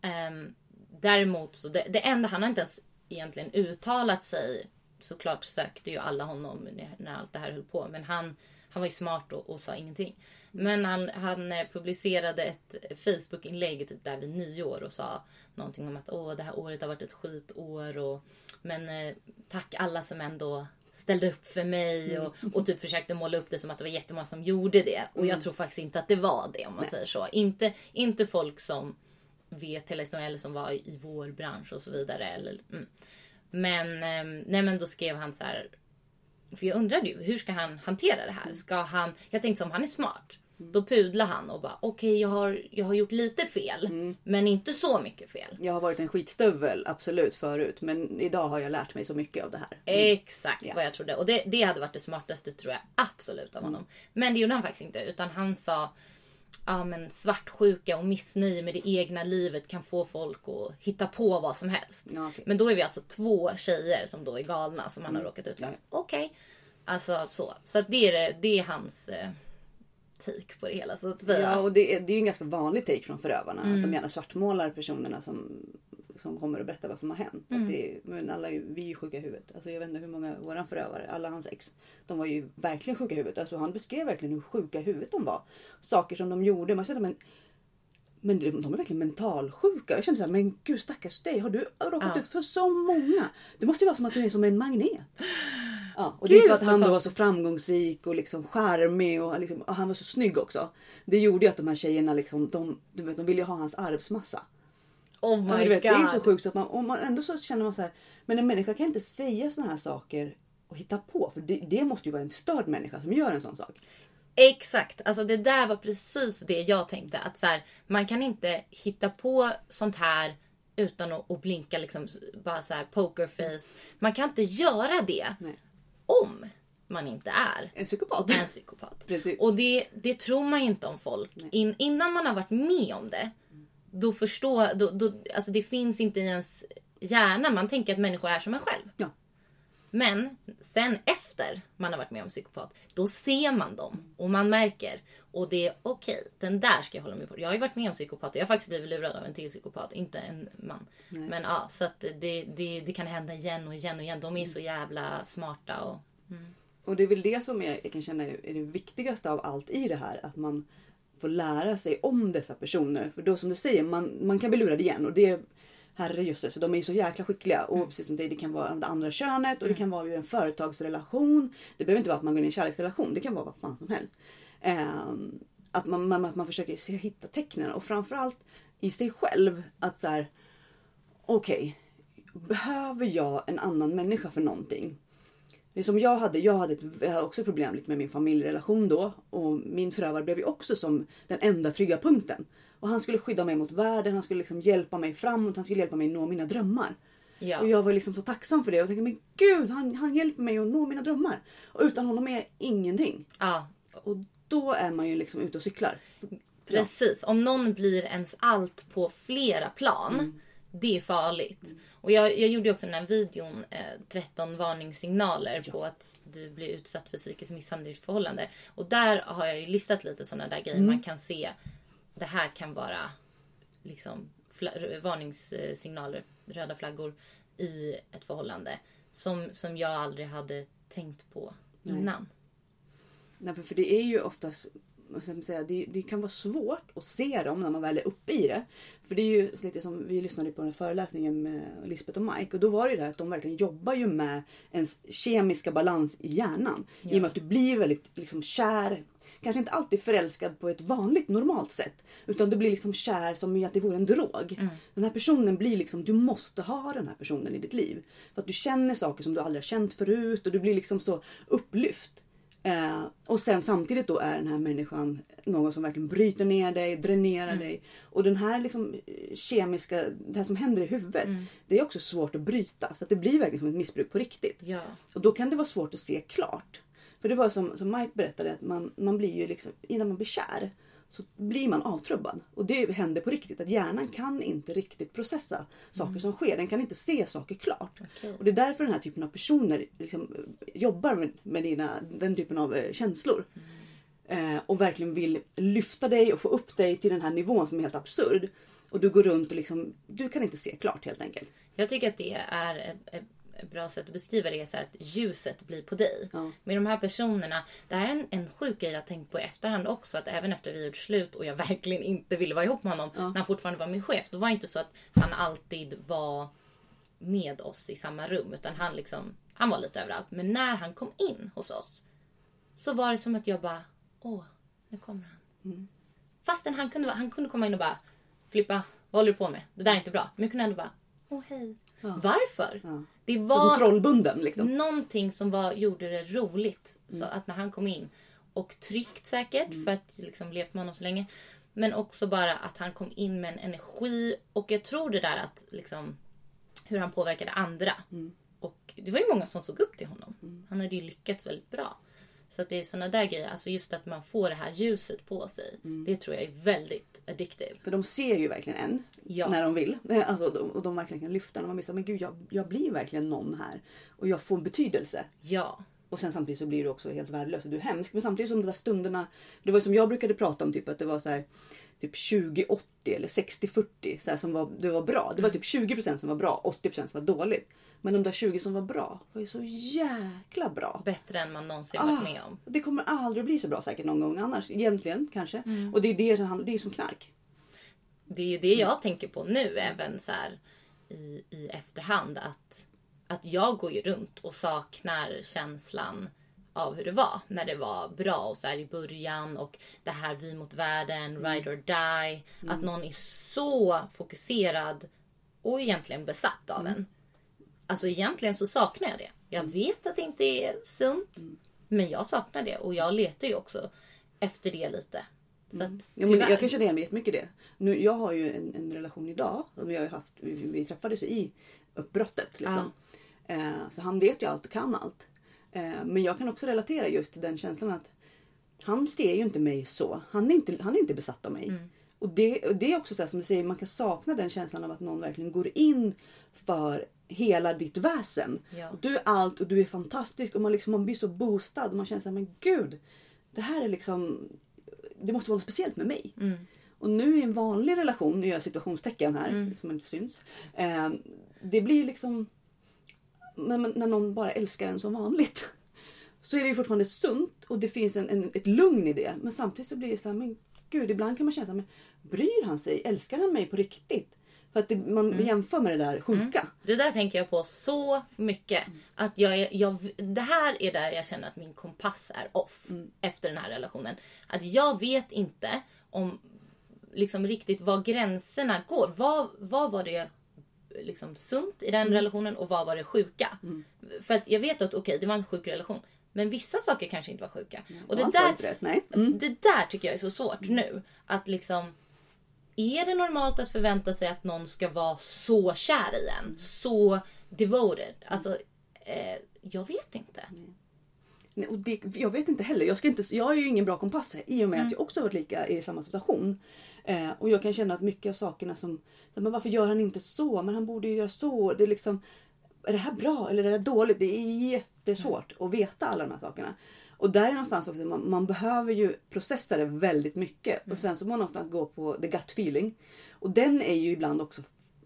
Ehm, däremot så det, det enda, han har inte ens egentligen uttalat sig. Såklart sökte ju alla honom när, när allt det här höll på. Men han, han var ju smart och, och sa ingenting. Men han, han eh, publicerade ett Facebook-inlägg typ där vid nyår och sa någonting om att Åh, det här året har varit ett skitår. Och, men eh, tack alla som ändå ställde upp för mig och, och typ försökte måla upp det som att det var jättemånga som gjorde det. Och jag tror faktiskt inte att det var det om man säger så. Inte, inte folk som vet hela historien eller som var i vår bransch och så vidare. Eller, mm. Men, ehm, nej men då skrev han så här. För jag undrade ju, hur ska han hantera det här? Ska han, jag tänkte om han är smart. Då pudlar han och bara, okej jag, har, jag har gjort lite fel. Men inte så mycket fel. Jag har varit en skitstövel absolut förut men idag har jag lärt mig så mycket av det här. Exakt vad jag trodde. Och det, det hade varit det smartaste tror jag absolut av honom. Men det gjorde han faktiskt inte. Utan han sa ja, men svartsjuka och missnöje med det egna livet kan få folk att hitta på vad som helst. Ja, okej. Men då är vi alltså två tjejer som då är galna som han har råkat ut för. Ja. Okej. Alltså så. Så det, är, det- det är hans eh, take på det hela så att säga. Ja och det är, det är ju en ganska vanlig take från förövarna. Att de gärna svartmålar personerna som, som kommer och berättar vad som har hänt. Att det, är- men alla, vi är ju sjuka i huvudet. Alltså jag vet inte hur många våran förövare, alla hans ex. De var ju verkligen sjuka i huvudet. Alltså han beskrev verkligen hur sjuka i huvudet de var. Saker som de gjorde. Man kände men men de, är verkligen mentalsjuka. Jag kände såhär, men gud stackars dig. Har du råkat Ja. ut för så många? Det måste ju vara som att du är som en magnet. Ja, och det är Gud, för att han då var så framgångsrik och liksom charmig och, liksom, och han var så snygg också. Det gjorde ju att de här tjejerna liksom, de, du vet, de ville ju ha hans arvsmassa. Oh Ja, my du vet, det god. är så sjukt så att man, man ändå så känner man så här, men en människa kan inte säga såna här saker och hitta på. För det, det måste ju vara en störd människa som gör en sån sak. Exakt, alltså det där var precis det jag tänkte. Att så här, man kan inte hitta på sånt här utan att, att blinka liksom bara så här pokerface. Man kan inte göra det Nej. om man inte är En psykopat. en psykopat. Och det, det tror man inte om folk. In, innan man har varit med om det, då förstår... Då, då, alltså det finns inte i ens hjärna. Man tänker att människor är som en själv. Ja. Men sen efter man har varit med om psykopat, då ser man dem och man märker. Och det är okej, den där ska jag hålla mig på. Jag har ju varit med om psykopater. Jag har faktiskt blivit lurad av en till psykopat, inte en man. Men ja, så att det, det, det kan hända igen och igen och igen. De är så jävla smarta och... Och det är väl det som jag, jag kan känna är det viktigaste av allt i det här. Att man får lära sig om dessa personer. För då som du säger, man, man kan bli lurad igen. Och det herrejösses, för de är ju så jäkla skickliga. Och precis som säger, det kan vara det andra könet och det kan vara ju en företagsrelation. Det behöver inte vara att man går in i en kärleksrelation. Det kan vara vad fan som helst. Ehm, att, man, man, att man försöker se, hitta tecknen och framförallt i sig själv. Att så här, okej, behöver jag en annan människa för någonting? Det som jag hade, jag hade, ett, jag hade också problem lite med min familjerelation då. Och min förövare blev ju också som den enda trygga punkten. Och han skulle skydda mig mot världen, han skulle liksom hjälpa mig framåt, han skulle hjälpa mig nå mina drömmar. Ja. Och jag var liksom så tacksam för det och tänkte men gud han, han hjälper mig att nå mina drömmar. Och utan honom är jag ingenting. ja. Och då är man ju liksom ute och cyklar. Precis. Om någon blir ens allt på flera plan. Det är farligt. Och jag, jag gjorde också den här videon, eh, 13 varningssignaler på att du blir utsatt för psykisk misshandel i förhållande. Och där har jag ju listat lite sådana där grejer man kan se. Det här kan vara liksom varningssignaler, röda flaggor i ett förhållande. Som, som jag aldrig hade tänkt på innan. Nej, för, för det är ju oftast säga, det, det kan vara svårt att se dem när man väl är uppe i det. För det är ju lite som vi lyssnade på den här föreläsningen med Lisbeth och Mike och då var det ju det här att de verkligen jobbar ju med ens kemiska balans i hjärnan. I och med att du blir väldigt liksom kär Kanske inte alltid förälskad på ett vanligt normalt sätt. Utan du blir liksom kär som att det vore en drog. Den här personen blir liksom, du måste ha den här personen i ditt liv. För att du känner saker som du aldrig har känt förut och du blir liksom så upplyft. Eh, och sen samtidigt då är den här människan någon som verkligen bryter ner dig, dränerar dig. Och den här liksom eh, kemiska, det här som händer i huvudet. Det är också svårt att bryta. För att det blir verkligen som ett missbruk på riktigt. Ja. Och då kan det vara svårt att se klart. För det var som, som Mike berättade, att man, man blir ju liksom, innan man blir kär så blir man avtrubbad. Och det händer på riktigt. Att hjärnan kan inte riktigt processa saker som sker. Den kan inte se saker klart. Okej. Och det är därför den här typen av personer liksom, eh, jobbar med, med dina, den typen av eh, känslor. Eh, och verkligen vill lyfta dig och få upp dig till den här nivån som är helt absurd. Och du går runt och liksom, du kan inte se klart helt enkelt. Jag tycker att det är ett, ett bra sätt att beskriva det. är Så att ljuset blir på dig. Ja. Med de här personerna. Det här är en, en sjuk grej jag tänkt på i efterhand också. Att även efter vi gjort slut och jag verkligen inte ville vara ihop med honom. När han fortfarande var min chef. Då var det inte så att han alltid var med oss i samma rum. Utan han liksom, han var lite överallt. Men när han kom in hos oss. Så var det som att jag bara, åh, nu kommer han. Fastän han kunde, han kunde komma in och bara, Filippa, vad håller du på med? Det där är inte bra. Men jag kunde ändå bara, åh hej. Varför? Ja. Det var kontrollbunden liksom. någonting som var, gjorde det roligt. Så att när han kom in. Och tryggt säkert för att liksom levt med honom så länge. Men också bara att han kom in med en energi. Och jag tror det där att liksom hur han påverkade andra. Och det var ju många som såg upp till honom. Han hade ju lyckats väldigt bra. Så att det är såna där grejer. Alltså just att man får det här ljuset på sig. Det tror jag är väldigt addictive. För de ser ju verkligen en Ja. när de vill. Alltså, de- och de verkligen kan lyfta. Och man så, men gud jag, jag blir verkligen någon här. Och jag får en betydelse. Ja. Och sen samtidigt så blir du också helt värdelös och du är hemsk. Men samtidigt som de där stunderna. Det var som jag brukade prata om typ att det var så här. Typ 20-80 eller 60-40 så här, som var, det var bra. Det var typ 20% som var bra, 80% som var dåligt. Men de där 20 som var bra var ju så jäkla bra. Bättre än man någonsin Ah. varit med om. Det kommer aldrig bli så bra säkert någon gång annars. Egentligen kanske. Och det är det som det är som knark. Det är ju det jag tänker på nu även så här i, i efterhand. Att, att jag går ju runt och saknar känslan av hur det var när det var bra och så här i början och det här vi mot världen, ride or die. Att någon är så fokuserad och egentligen besatt av en. Alltså egentligen så saknar jag det. Jag vet att det inte är sunt. Men jag saknar det och jag letar ju också efter det lite. Så att, Ja, men jag kan känna igen mig jättemycket i det. Nu, jag har ju en, en relation idag. Som vi, har haft, vi, vi träffades i uppbrottet. Liksom. Eh, så han vet ju allt och kan allt. Eh, men jag kan också relatera just till den känslan att han ser ju inte mig så. Han är inte, han är inte besatt av mig. Och, det, och det är också så här, som du säger, man kan sakna den känslan av att någon verkligen går in för hela ditt väsen. Ja. Du är allt och du är fantastisk och man, liksom, man blir så boostad. Och man känner så här, men gud. Det här är liksom det måste vara något speciellt med mig. Och nu i en vanlig relation, nu gör jag situationstecken här som inte syns. Eh, det blir liksom när, man, när någon bara älskar en som vanligt. Så är det ju fortfarande sunt och det finns en, en, ett lugn i det. Men samtidigt så blir det så här, men gud ibland kan man känna så här, men bryr han sig? Älskar han mig på riktigt? För att det, man jämför med det där sjuka. Det där tänker jag på så mycket. Att jag, jag, det här är där jag känner att min kompass är off efter den här relationen. Att jag vet inte om liksom riktigt var gränserna går. Vad, vad var det liksom sunt i den relationen och vad var det sjuka? För att jag vet att okej, det var en sjuk relation. Men vissa saker kanske inte var sjuka. och det där, nej. Mm. det där tycker jag är så svårt nu. Att liksom... Är det normalt att förvänta sig att någon ska vara så kär i en? Så devoted? Alltså, eh, jag vet inte. Nej, och det, jag vet inte heller. Jag, ska inte, jag är ju ingen bra kompass här, i och med att jag också har varit lika i samma situation. Eh, och jag kan känna att mycket av sakerna som, men varför gör han inte så? Men han borde ju göra så. Det är liksom, är det här bra eller är det här dåligt? Det är jättesvårt att veta alla de här sakerna. Och där är någonstans också, man, man behöver ju processa det väldigt mycket. Och sen så må man någonstans gå på the gut feeling. Och den är ju ibland också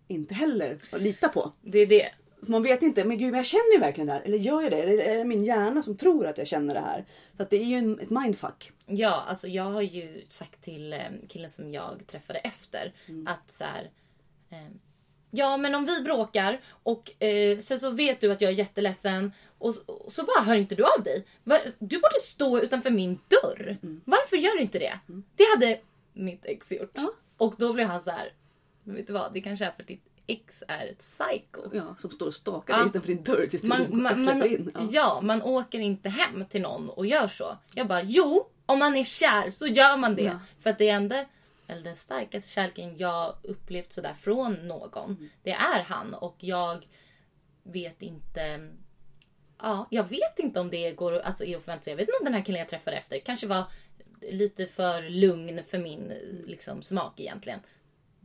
inte heller att lita på. Det är det. Man vet inte, men gud men jag känner ju verkligen det här. Eller gör jag det? Eller är det min hjärna som tror att jag känner det här? Så att det är ju en, ett mindfuck. Ja, alltså jag har ju sagt till eh, killen som jag träffade efter att så här. Eh, ja, men om vi bråkar och eh, sen så vet du att jag är jätteledsen och, och så bara hör inte du av dig. Du borde stå utanför min dörr. Varför gör du inte det? Det hade mitt ex gjort. Ja. Och då blev han så här. Men vet du vad? Det kanske är för att ditt ex är ett psycho. Ja, som står och stakar Ja. utanför din dörr tills du Man, man, man, in. ja. Ja. man åker inte hem till någon och gör så. Jag bara, jo, om man är kär så gör man det. Ja. För att det ändå, eller den starkaste kärleken jag upplevt sådär från någon. Mm. Det är han och jag vet inte. Ja, jag vet inte om det går alltså, är att förvänta sig. Jag vet inte om den här killen jag träffade efter kanske var lite för lugn för min liksom, smak egentligen.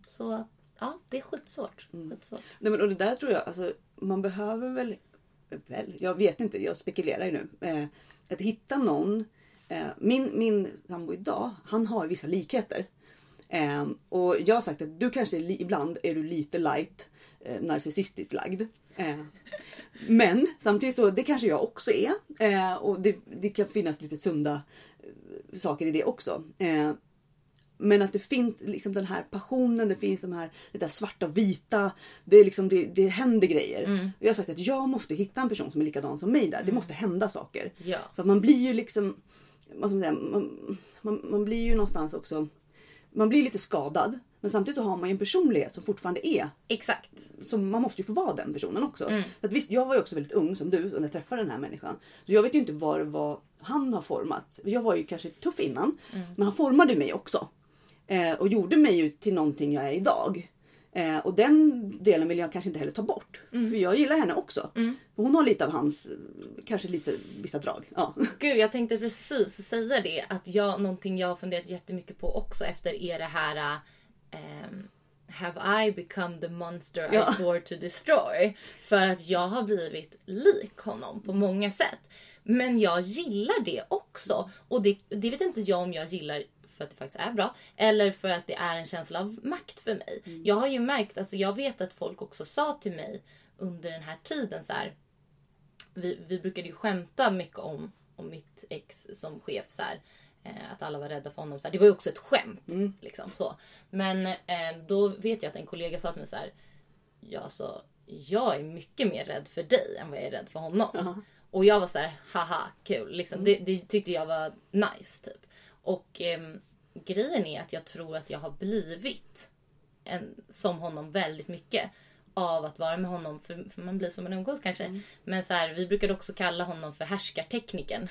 Så ja, det är skitsvårt. Mm. skitsvårt. Nej, men, och det där tror jag, alltså, man behöver väl, väl, jag vet inte, jag spekulerar ju nu. Eh, att hitta någon. Eh, min, min sambo idag, han har vissa likheter. Eh, och jag har sagt att du kanske ibland är du lite light eh, narcissistiskt lagd. Eh, men samtidigt så, det kanske jag också är. Eh, och det, det kan finnas lite sunda eh, saker i det också. Eh, men att det finns liksom den här passionen, det finns de här det där svarta och vita. Det, är liksom, det, det händer grejer. Och jag har sagt att jag måste hitta en person som är likadan som mig där. Det måste hända saker. Ja. För man blir ju liksom, vad ska man, säga, man, man, man blir ju någonstans också, man blir lite skadad. Men samtidigt så har man ju en personlighet som fortfarande är Exakt. så man måste ju få vara den personen också. Mm. Så att visst, jag var ju också väldigt ung som du när jag träffade den här människan. Så jag vet ju inte vad det var han har format. Jag var ju kanske tuff innan. Mm. Men han formade mig också. Eh, och gjorde mig ju till någonting jag är idag. Eh, och den delen vill jag kanske inte heller ta bort. Mm. För jag gillar henne också. För Hon har lite av hans, kanske lite vissa drag. Ja. Gud, jag tänkte precis säga det. Att jag, någonting jag har funderat jättemycket på också efter är det här... ehm, have I become the monster Ja. I swore to destroy? För att jag har blivit lik honom på många sätt. Men jag gillar det också. Och det, det vet inte jag om jag gillar för att det faktiskt är bra. Eller för att det är en känsla av makt för mig. Jag har ju märkt, alltså jag vet att folk också sa till mig under den här tiden så här vi, vi brukade ju skämta mycket om, om mitt ex som chef. Så här, att alla var rädda för honom. Så. Det var ju också ett skämt. Liksom, så. Men eh, då vet jag att en kollega sa till mig så här. Ja, alltså, jag är mycket mer rädd för dig än vad jag är rädd för honom. Och jag var så här, haha, kul. Liksom. Det, det tyckte jag var nice. typ. Och ehm, grejen är att jag tror att jag har blivit en, som honom väldigt mycket av att vara med honom. För, för man blir som man umgås kanske. Men så här, vi brukade också kalla honom för härskartekniken.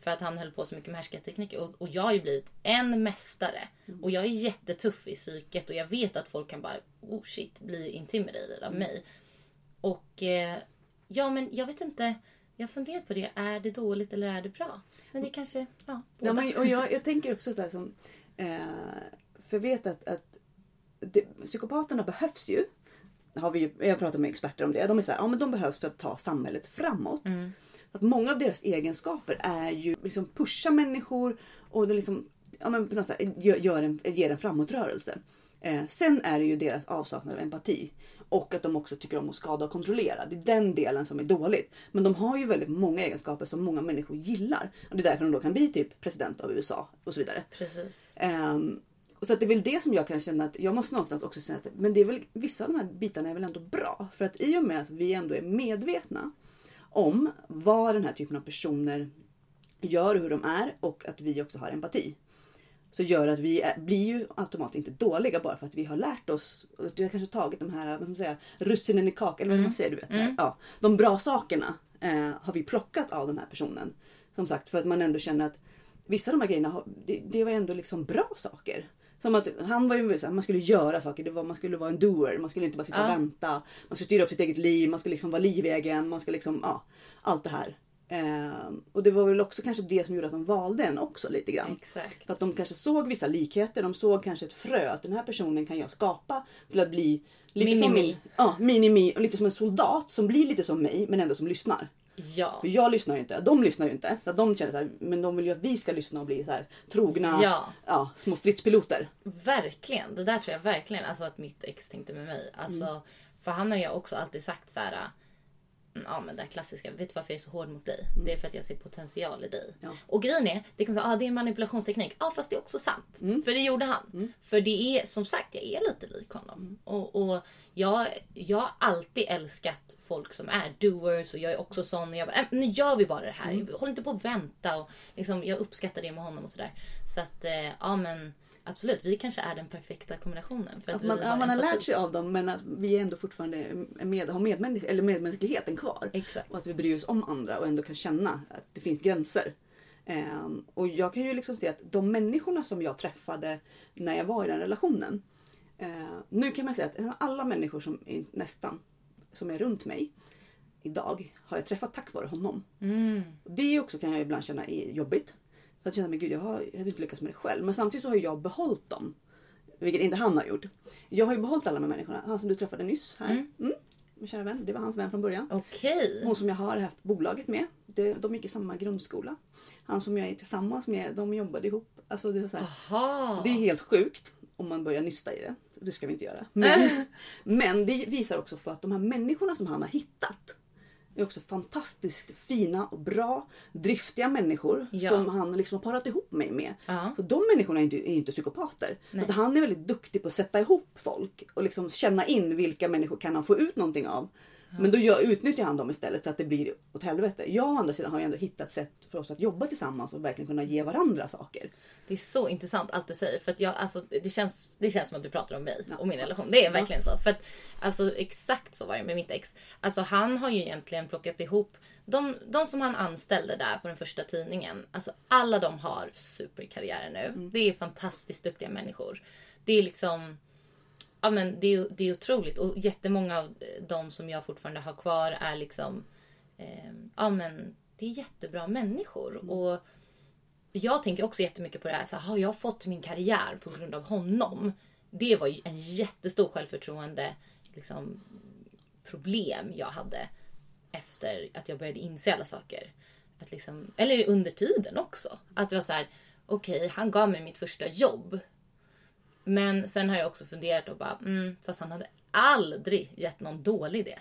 För att han höll på så mycket med härskartekniker. Och, och jag har ju blivit en mästare. Och jag är jättetuff i psyket. Och jag vet att folk kan bara, oh shit, bli intimidated av mig. Och eh, ja, men jag vet inte. Jag funderar på det. Är det dåligt eller är det bra? Men det kanske, ja, båda. Ja, men, och jag, jag tänker också där som... Eh, för jag vet att, att det, psykopaterna behövs ju. Har vi, jag pratar med experter om det. De är så här, ja men de behövs för att ta samhället framåt. Mm. Att många av deras egenskaper är ju liksom pusha människor och det liksom, ja, men på något sätt, gör, gör en, ger en framåtrörelse. Eh, sen är det ju deras avsaknad av empati. Och att de också tycker om att skada och kontrollera. Det är den delen som är dåligt. Men de har ju väldigt många egenskaper som många människor gillar. Och det är därför de då kan bli typ president av USA och så vidare. Precis. Ehm, och så att det är väl det som jag kan känna att jag måste någonstans också säga att men det är väl vissa av de här bitarna är väl ändå bra. För att i och med att vi ändå är medvetna om vad den här typen av personer gör och hur de är och att vi också har empati. Så gör att vi är, blir ju automatiskt inte dåliga bara för att vi har lärt oss. Vi har kanske tagit de här vad man säga, russinen i kakan. Eller vad man säger. Du vet, så här. ja, de bra sakerna eh, har vi plockat av den här personen. Som sagt för att man ändå känner att vissa av de här grejerna det, det var ändå liksom bra saker. Som att han var ju så här, man skulle göra saker. Det var, man skulle vara en doer. Man skulle inte bara sitta Ja. och vänta. Man skulle styra upp sitt eget liv. Man skulle liksom vara livegen. Man skulle liksom, ja. Allt det här. Ehm, och det var väl också kanske det som gjorde att de valde en också lite grann. Exakt. För att de kanske såg vissa likheter. De såg kanske ett frö. Att den här personen kan jag skapa till att bli lite som Mini-me. min, ja, mini-me. Och lite som en soldat som blir lite som mig men ändå som lyssnar. Ja. För jag lyssnar ju inte. De lyssnar ju inte. Så de känner så här, men de vill ju att vi ska lyssna och bli så här trogna Ja. ja, små stridspiloter. Verkligen. Det där tror jag verkligen alltså att mitt ex tänkte med mig. Alltså, Mm. För han har ju också alltid sagt så här. Mm, Ja men det klassiska, vet du varför jag är så hård mot dig? Det är för att jag ser potential i dig. Mm. Ja. Och grejen är, det kan säga, ah, det är en manipulationsteknik. Ja fast det är också sant. Mm. För det gjorde han. För det är som sagt, jag är lite lik honom. Mm. Och, och jag, jag har alltid älskat folk som är doers och jag är också sån. Och jag bara, äh, nu gör vi bara det här. Mm. Håll inte på att vänta. Och liksom, jag uppskattar det med honom och sådär. Så att, eh, ja men absolut. Vi kanske är den perfekta kombinationen. För att Att man, ja, man har lärt sig av dem men att vi ändå fortfarande med, har medmännisk, eller medmänskligheten kvar. Exakt. Och att vi bryr oss om andra och ändå kan känna att det finns gränser. Ehm, och jag kan ju liksom se att de människorna som jag träffade när jag var i den relationen. eh, nu kan man säga att alla människor som är, nästan som är runt mig idag har jag träffat tack vare honom. Mm. Det också kan jag ibland känna är jobbigt. För att känna men gud jag, har, jag hade inte lyckats med det själv. Men samtidigt så har jag behållit dem. Vilket inte han har gjort. Jag har ju behållit alla de här människorna. Han som du träffade nyss här. Mm. Min kära vän. Det var hans vän från början. Okej. Hon som jag har haft bolaget med. Det, de gick i samma grundskola. Han som jag är tillsammans med. De jobbade ihop. Alltså det, är så här, Aha. det är helt sjukt om man börjar nysta i det. Det ska vi inte göra. Men, men det visar också på att de här människorna som han har hittat är också fantastiskt fina och bra, driftiga människor Ja. som han liksom har parat ihop mig med. Ja. Så de människorna är inte, är inte psykopater. Att han är väldigt duktig på att sätta ihop folk och liksom känna in vilka människor kan han få ut någonting av. Men då gör, utnyttjar han dem istället så att det blir åt helvete. Jag å andra sidan har ju ändå hittat sätt för oss att jobba tillsammans och verkligen kunna ge varandra saker. Det är så intressant allt du säger. För att jag, alltså, det, känns, det känns som att du pratar om mig och min relation. Det är verkligen så. För att, alltså, exakt så var det med mitt ex. Alltså, han har ju egentligen plockat ihop de, de som han anställde där på den första tidningen. Alltså, alla de har superkarriärer nu. Det är fantastiskt duktiga människor. Det är liksom... Ja, men det, är, det är otroligt. Och jättemånga av de som jag fortfarande har kvar är liksom... Eh, ja, men det är jättebra människor. Och jag tänker också jättemycket på det här. Så har jag fått min karriär på grund av honom? Det var ju en jättestor självförtroende liksom, problem jag hade efter att jag började inse alla saker. Att liksom, eller under tiden också. Att det var så här, okej, han gav mig mitt första jobb. Men sen har jag också funderat och bara, mm, fast han hade aldrig gett någon dålig idé.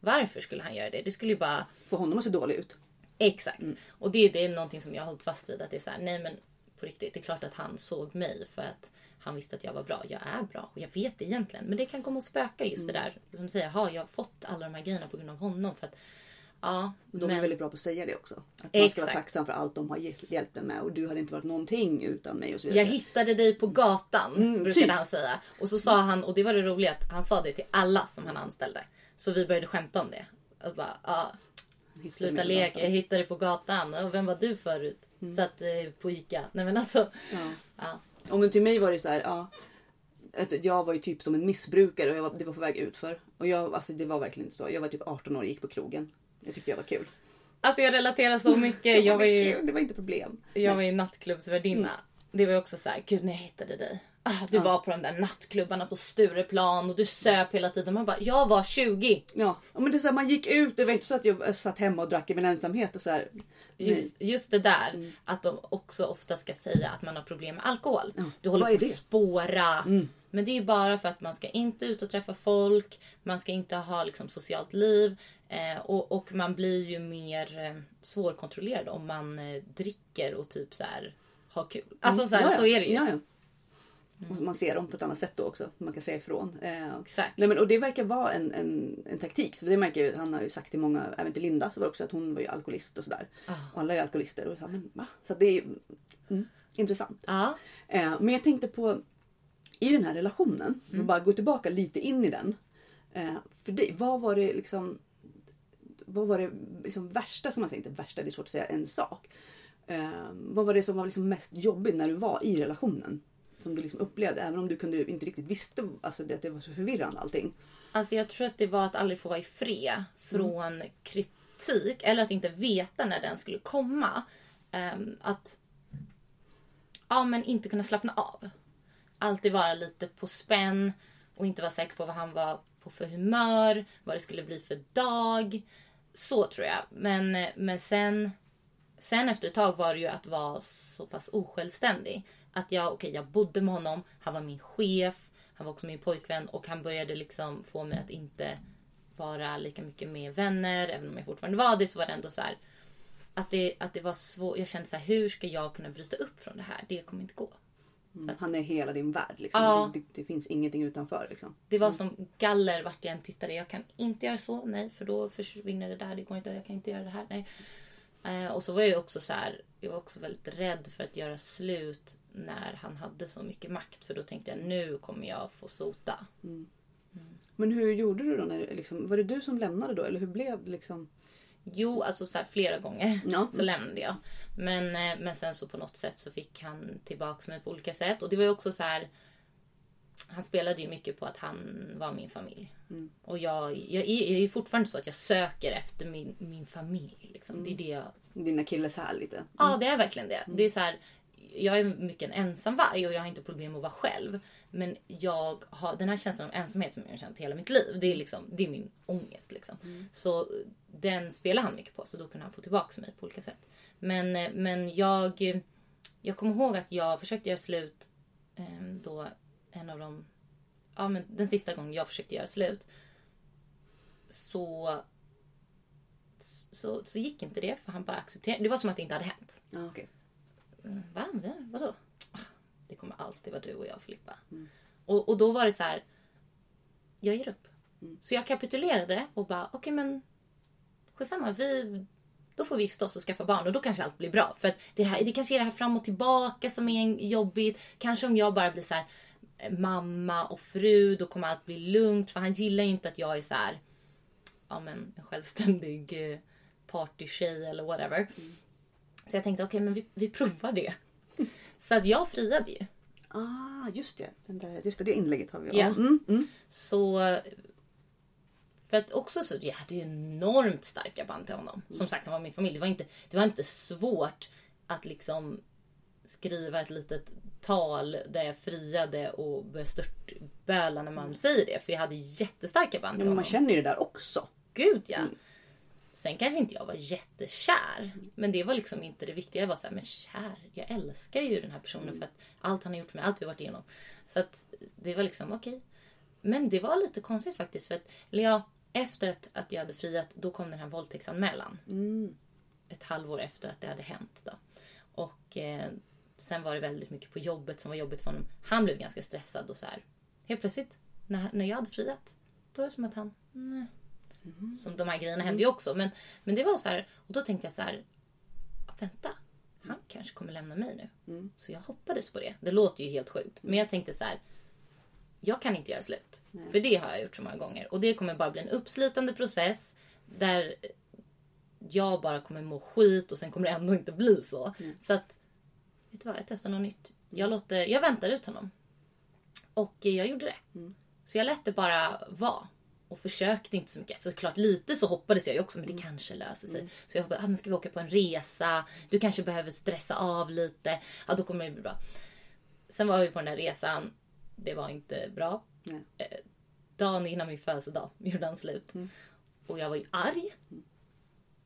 Varför skulle han göra det? Det skulle ju bara Få honom att se dålig ut. Exakt. Och det, det är någonting som jag har hållit fast vid. Att det är så här, nej men på riktigt, det är klart att han såg mig för att han visste att jag var bra. Jag är bra och jag vet det egentligen. Men det kan komma att spöka just det där. Som säger, har jag har fått alla de här grejerna på grund av honom. För att, ja, De är men, väldigt bra på att säga det också. Att man ska vara tacksam för allt de har hjälpt en med och du hade inte varit någonting utan mig och så vidare. jag hittade dig på gatan, Mm, brukade typ. han säga. Och så sa han, och det var det roliga, att han sa det till alla som han anställde. Så vi började skämta om det. Och bara, ja, sluta leka, jag hittade dig på gatan. Och vem var du förut? Satt eh, på Ica. Nej men alltså. Ja. Ja. Och men till mig var det så här, ja. Att jag var ju typ som en missbrukare och jag var, det var på väg utför. Och jag, alltså det var verkligen så. Jag var typ 18 år och gick på krogen. Jag tyckte jag var kul. Alltså jag relaterar så mycket. Jag var ju, det var inte problem. jag var ju nattklubbsvärdinna. Det var också så här, gud när jag hittade dig. Ah, du var på de där nattklubbarna på Stureplan och du söp hela tiden. Man bara, jag var 20. Ja, ja, men det är så här, man gick ut. Det var inte så att jag satt hemma och drack i min ensamhet och så här. Just, just det där att de också ofta ska säga att man har problem med alkohol. du håller på att spåra. Men det är bara för att man ska inte ut och träffa folk. Man ska inte ha liksom, socialt liv. Eh, och, och man blir ju mer eh, svårkontrollerad om man eh, dricker och typ så här har kul. Alltså så, här, Ja, ja. så är det ju. Och man ser dem på ett annat sätt då också. Man kan säga ifrån. Eh, Exakt. Nej, men, och det verkar vara en, en, en taktik. Så det märker jag, han har ju sagt till många, även till Linda, så var också att hon var ju alkoholist och sådär. Ah. Och alla är alkoholister. Och så, men, va? så det är, Intressant. Ja. Eh, men jag tänkte på i den här relationen, mm. och bara gå tillbaka lite in i den. Eh, för dig, vad var det liksom vad var det liksom värsta, som man säger, inte värsta, det är svårt att säga en sak. Eh, vad var det som var liksom mest jobbigt när du var i relationen? Som du liksom upplevde, även om du kunde, inte riktigt visste alltså, att det var så förvirrande allting. Alltså jag tror att det var att aldrig få vara i fred från mm. kritik. Eller att inte veta när den skulle komma. Um, att ja, men inte kunna slappna av. Alltid vara lite på spänn och inte vara säker på vad han var på för humör, vad det skulle bli för dag. Så tror jag. Men, men sen, sen efter ett tag var det ju att vara så pass osjälvständig. Att jag, okay, jag bodde med honom, han var min chef, han var också min pojkvän och han började liksom få mig att inte vara lika mycket med vänner. Även om jag fortfarande var det så var det ändå så här, Att det, att det var svårt. Jag kände så här, hur ska jag kunna bryta upp från det här? Det kommer inte gå. Mm, att, han är hela din värld. Liksom. Ja, det, det, det, finns ingenting utanför. Liksom. Det var mm. som galler vart jag än tittade. Jag kan inte göra så. Nej, för då försvinner det där. Det går inte. Jag kan inte göra det här. Nej. Eh, och så var jag också så här, Jag var också väldigt rädd för att göra slut när han hade så mycket makt. För då tänkte jag nu kommer jag få sota. Mm. Mm. Men hur gjorde du då? När, liksom, var det du som lämnade då? Eller hur blev det liksom? Jo, alltså så här, flera gånger ja. så lämnade jag. Men, eh, men sen så på något sätt så fick han tillbaka mig på olika sätt. Och det var ju också så här. Han spelade ju mycket på att han var min familj. Mm. Och jag, jag, är, jag är fortfarande så att jag söker efter min, min familj. Liksom. Mm. Det är det jag... Dina killes här lite. Mm. Ja, det är verkligen det. Mm. Det är så här, jag är mycket en ensamvarg och jag har inte problem med att vara själv. Men jag har den här känslan av ensamhet som jag har känt hela mitt liv. Det är, liksom, det är min ångest. Liksom. Mm. Så den spelar han mycket på. Så då kunde han få tillbaka mig på olika sätt. Men, eh, men jag, jag kommer ihåg att jag försökte göra slut eh, då en av de... Ja, men den sista gången jag försökte göra slut. Så, så, så gick inte det för han bara accepterade. Det var som att det inte hade hänt. Ah, okay. Va? Vadå? Ah, det kommer alltid vara du och jag Filippa. Mm. Och, och då var det så här. Jag ger upp. Mm. Så jag kapitulerade och bara okej okay, men skitsamma. Vi, då får vi gifta oss och skaffa barn och då kanske allt blir bra. För att det, här, det kanske är det här fram och tillbaka som är jobbigt. Kanske om jag bara blir så här, eh, mamma och fru, då kommer allt bli lugnt. För han gillar ju inte att jag är så här, ja men en självständig eh, partytjej eller whatever. Mm. Så jag tänkte okej, okay, men vi, vi provar det. Så att jag friade ju. Ah, just det. Den där, just det, det inlägget har vi. Ja. Mm, mm. Så... För att också så, jag hade ju enormt starka band till honom. Mm. Som sagt, han var min familj. Det var, inte, det var inte svårt att liksom skriva ett litet tal där jag friade och började störtböla när man mm. säger det. För jag hade jättestarka band till honom. Men man känner ju det där också. Gud ja. Sen kanske inte jag var jättekär. Men det var liksom inte det viktiga. Jag var såhär, men kär. Jag älskar ju den här personen mm. för att allt han har gjort för mig, allt vi varit igenom. Så att det var liksom okej. Okay. Men det var lite konstigt faktiskt. För att, eller ja, efter att, att jag hade friat, då kom den här våldtäktsanmälan. Mm. Ett halvår efter att det hade hänt. Då. Och eh, sen var det väldigt mycket på jobbet som var jobbigt för honom. Han blev ganska stressad och så här. Helt plötsligt, när, när jag hade friat, då var det som att han... Mm, Mm. Som de här grejerna hände ju också. Men, men det var så här, och då tänkte jag så här, vänta, han kanske kommer lämna mig nu. Mm. Så jag hoppades på det. Det låter ju helt sjukt. Men jag tänkte så här, jag kan inte göra slut. Nej. För det har jag gjort så många gånger. Och det kommer bara bli en uppslitande process där jag bara kommer må skit och sen kommer det ändå inte bli så. Mm. Så att, vet du vad, jag testar något nytt. Jag, låter, jag väntar ut honom. Och jag gjorde det. Mm. Så jag lät det bara vara och försökte inte så mycket. Såklart lite så hoppades jag ju också men det mm. kanske löser sig. Mm. Så jag hoppades, ah, men ska vi åka på en resa? Du kanske behöver stressa av lite. Ja då kommer det bli bra. Sen var vi på den där resan. Det var inte bra. Nej. Eh, dagen innan min födelsedag gjorde han slut. Mm. Och jag var ju arg. Mm.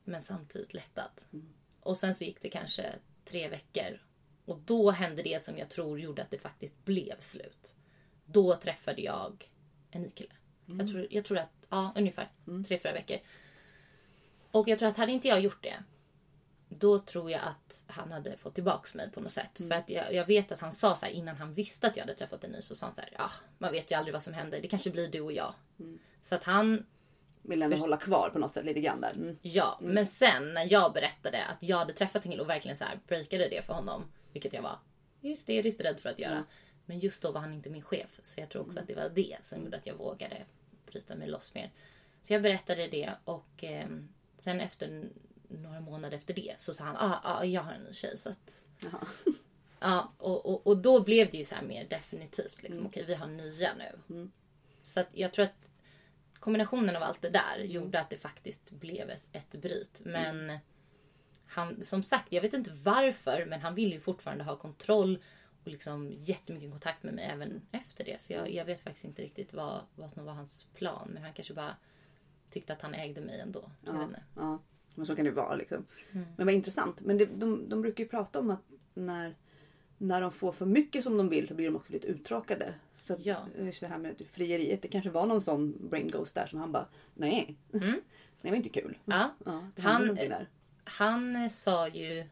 Men samtidigt lättad. Mm. Och sen så gick det kanske tre veckor. Och då hände det som jag tror gjorde att det faktiskt blev slut. Då träffade jag en ny kille. Mm. Jag, tror, jag tror att, ja ungefär mm. tre, fyra veckor. Och jag tror att hade inte jag gjort det. Då tror jag att han hade fått tillbaks mig på något sätt. Mm. För att jag, jag, vet att han sa så här, innan han visste att jag hade träffat en ny så sa han så här, ja man vet ju aldrig vad som händer. Det kanske blir du och jag. Mm. Så att han vill ändå hålla kvar på något sätt lite grann där. Mm. Ja, men sen när jag berättade att jag hade träffat en kille och verkligen så här breakade det för honom. Vilket jag var just det, lite rädd för att göra. Ja. Men just då var han inte min chef. Så jag tror också att det var det som gjorde att jag vågade bryta mig loss mer. Så jag berättade det och eh, sen efter några månader efter det så sa han ah, ah, jag har en ny tjej. Så att, ja, och, och, och då blev det ju så mer definitivt. Liksom, Okej, vi har nya nu. Så att jag tror att kombinationen av allt det där gjorde att det faktiskt blev ett, ett bryt. Men han, som sagt, jag vet inte varför, men han ville ju fortfarande ha kontroll och liksom jättemycket kontakt med mig även efter det. Så jag, jag vet faktiskt inte riktigt vad, vad som var hans plan. Men han kanske bara tyckte att han ägde mig ändå. Ja, ja. Men så kan det vara liksom. Mm. Men vad intressant. Men det, de, de brukar ju prata om att när, när de får för mycket som de vill så blir de också lite uttråkade. Så att, Ja. det här med typ frieriet. Det kanske var någon sån brain ghost där som han bara nej. Det var inte kul. Mm. Ja. Ja, Han-. Han sa ju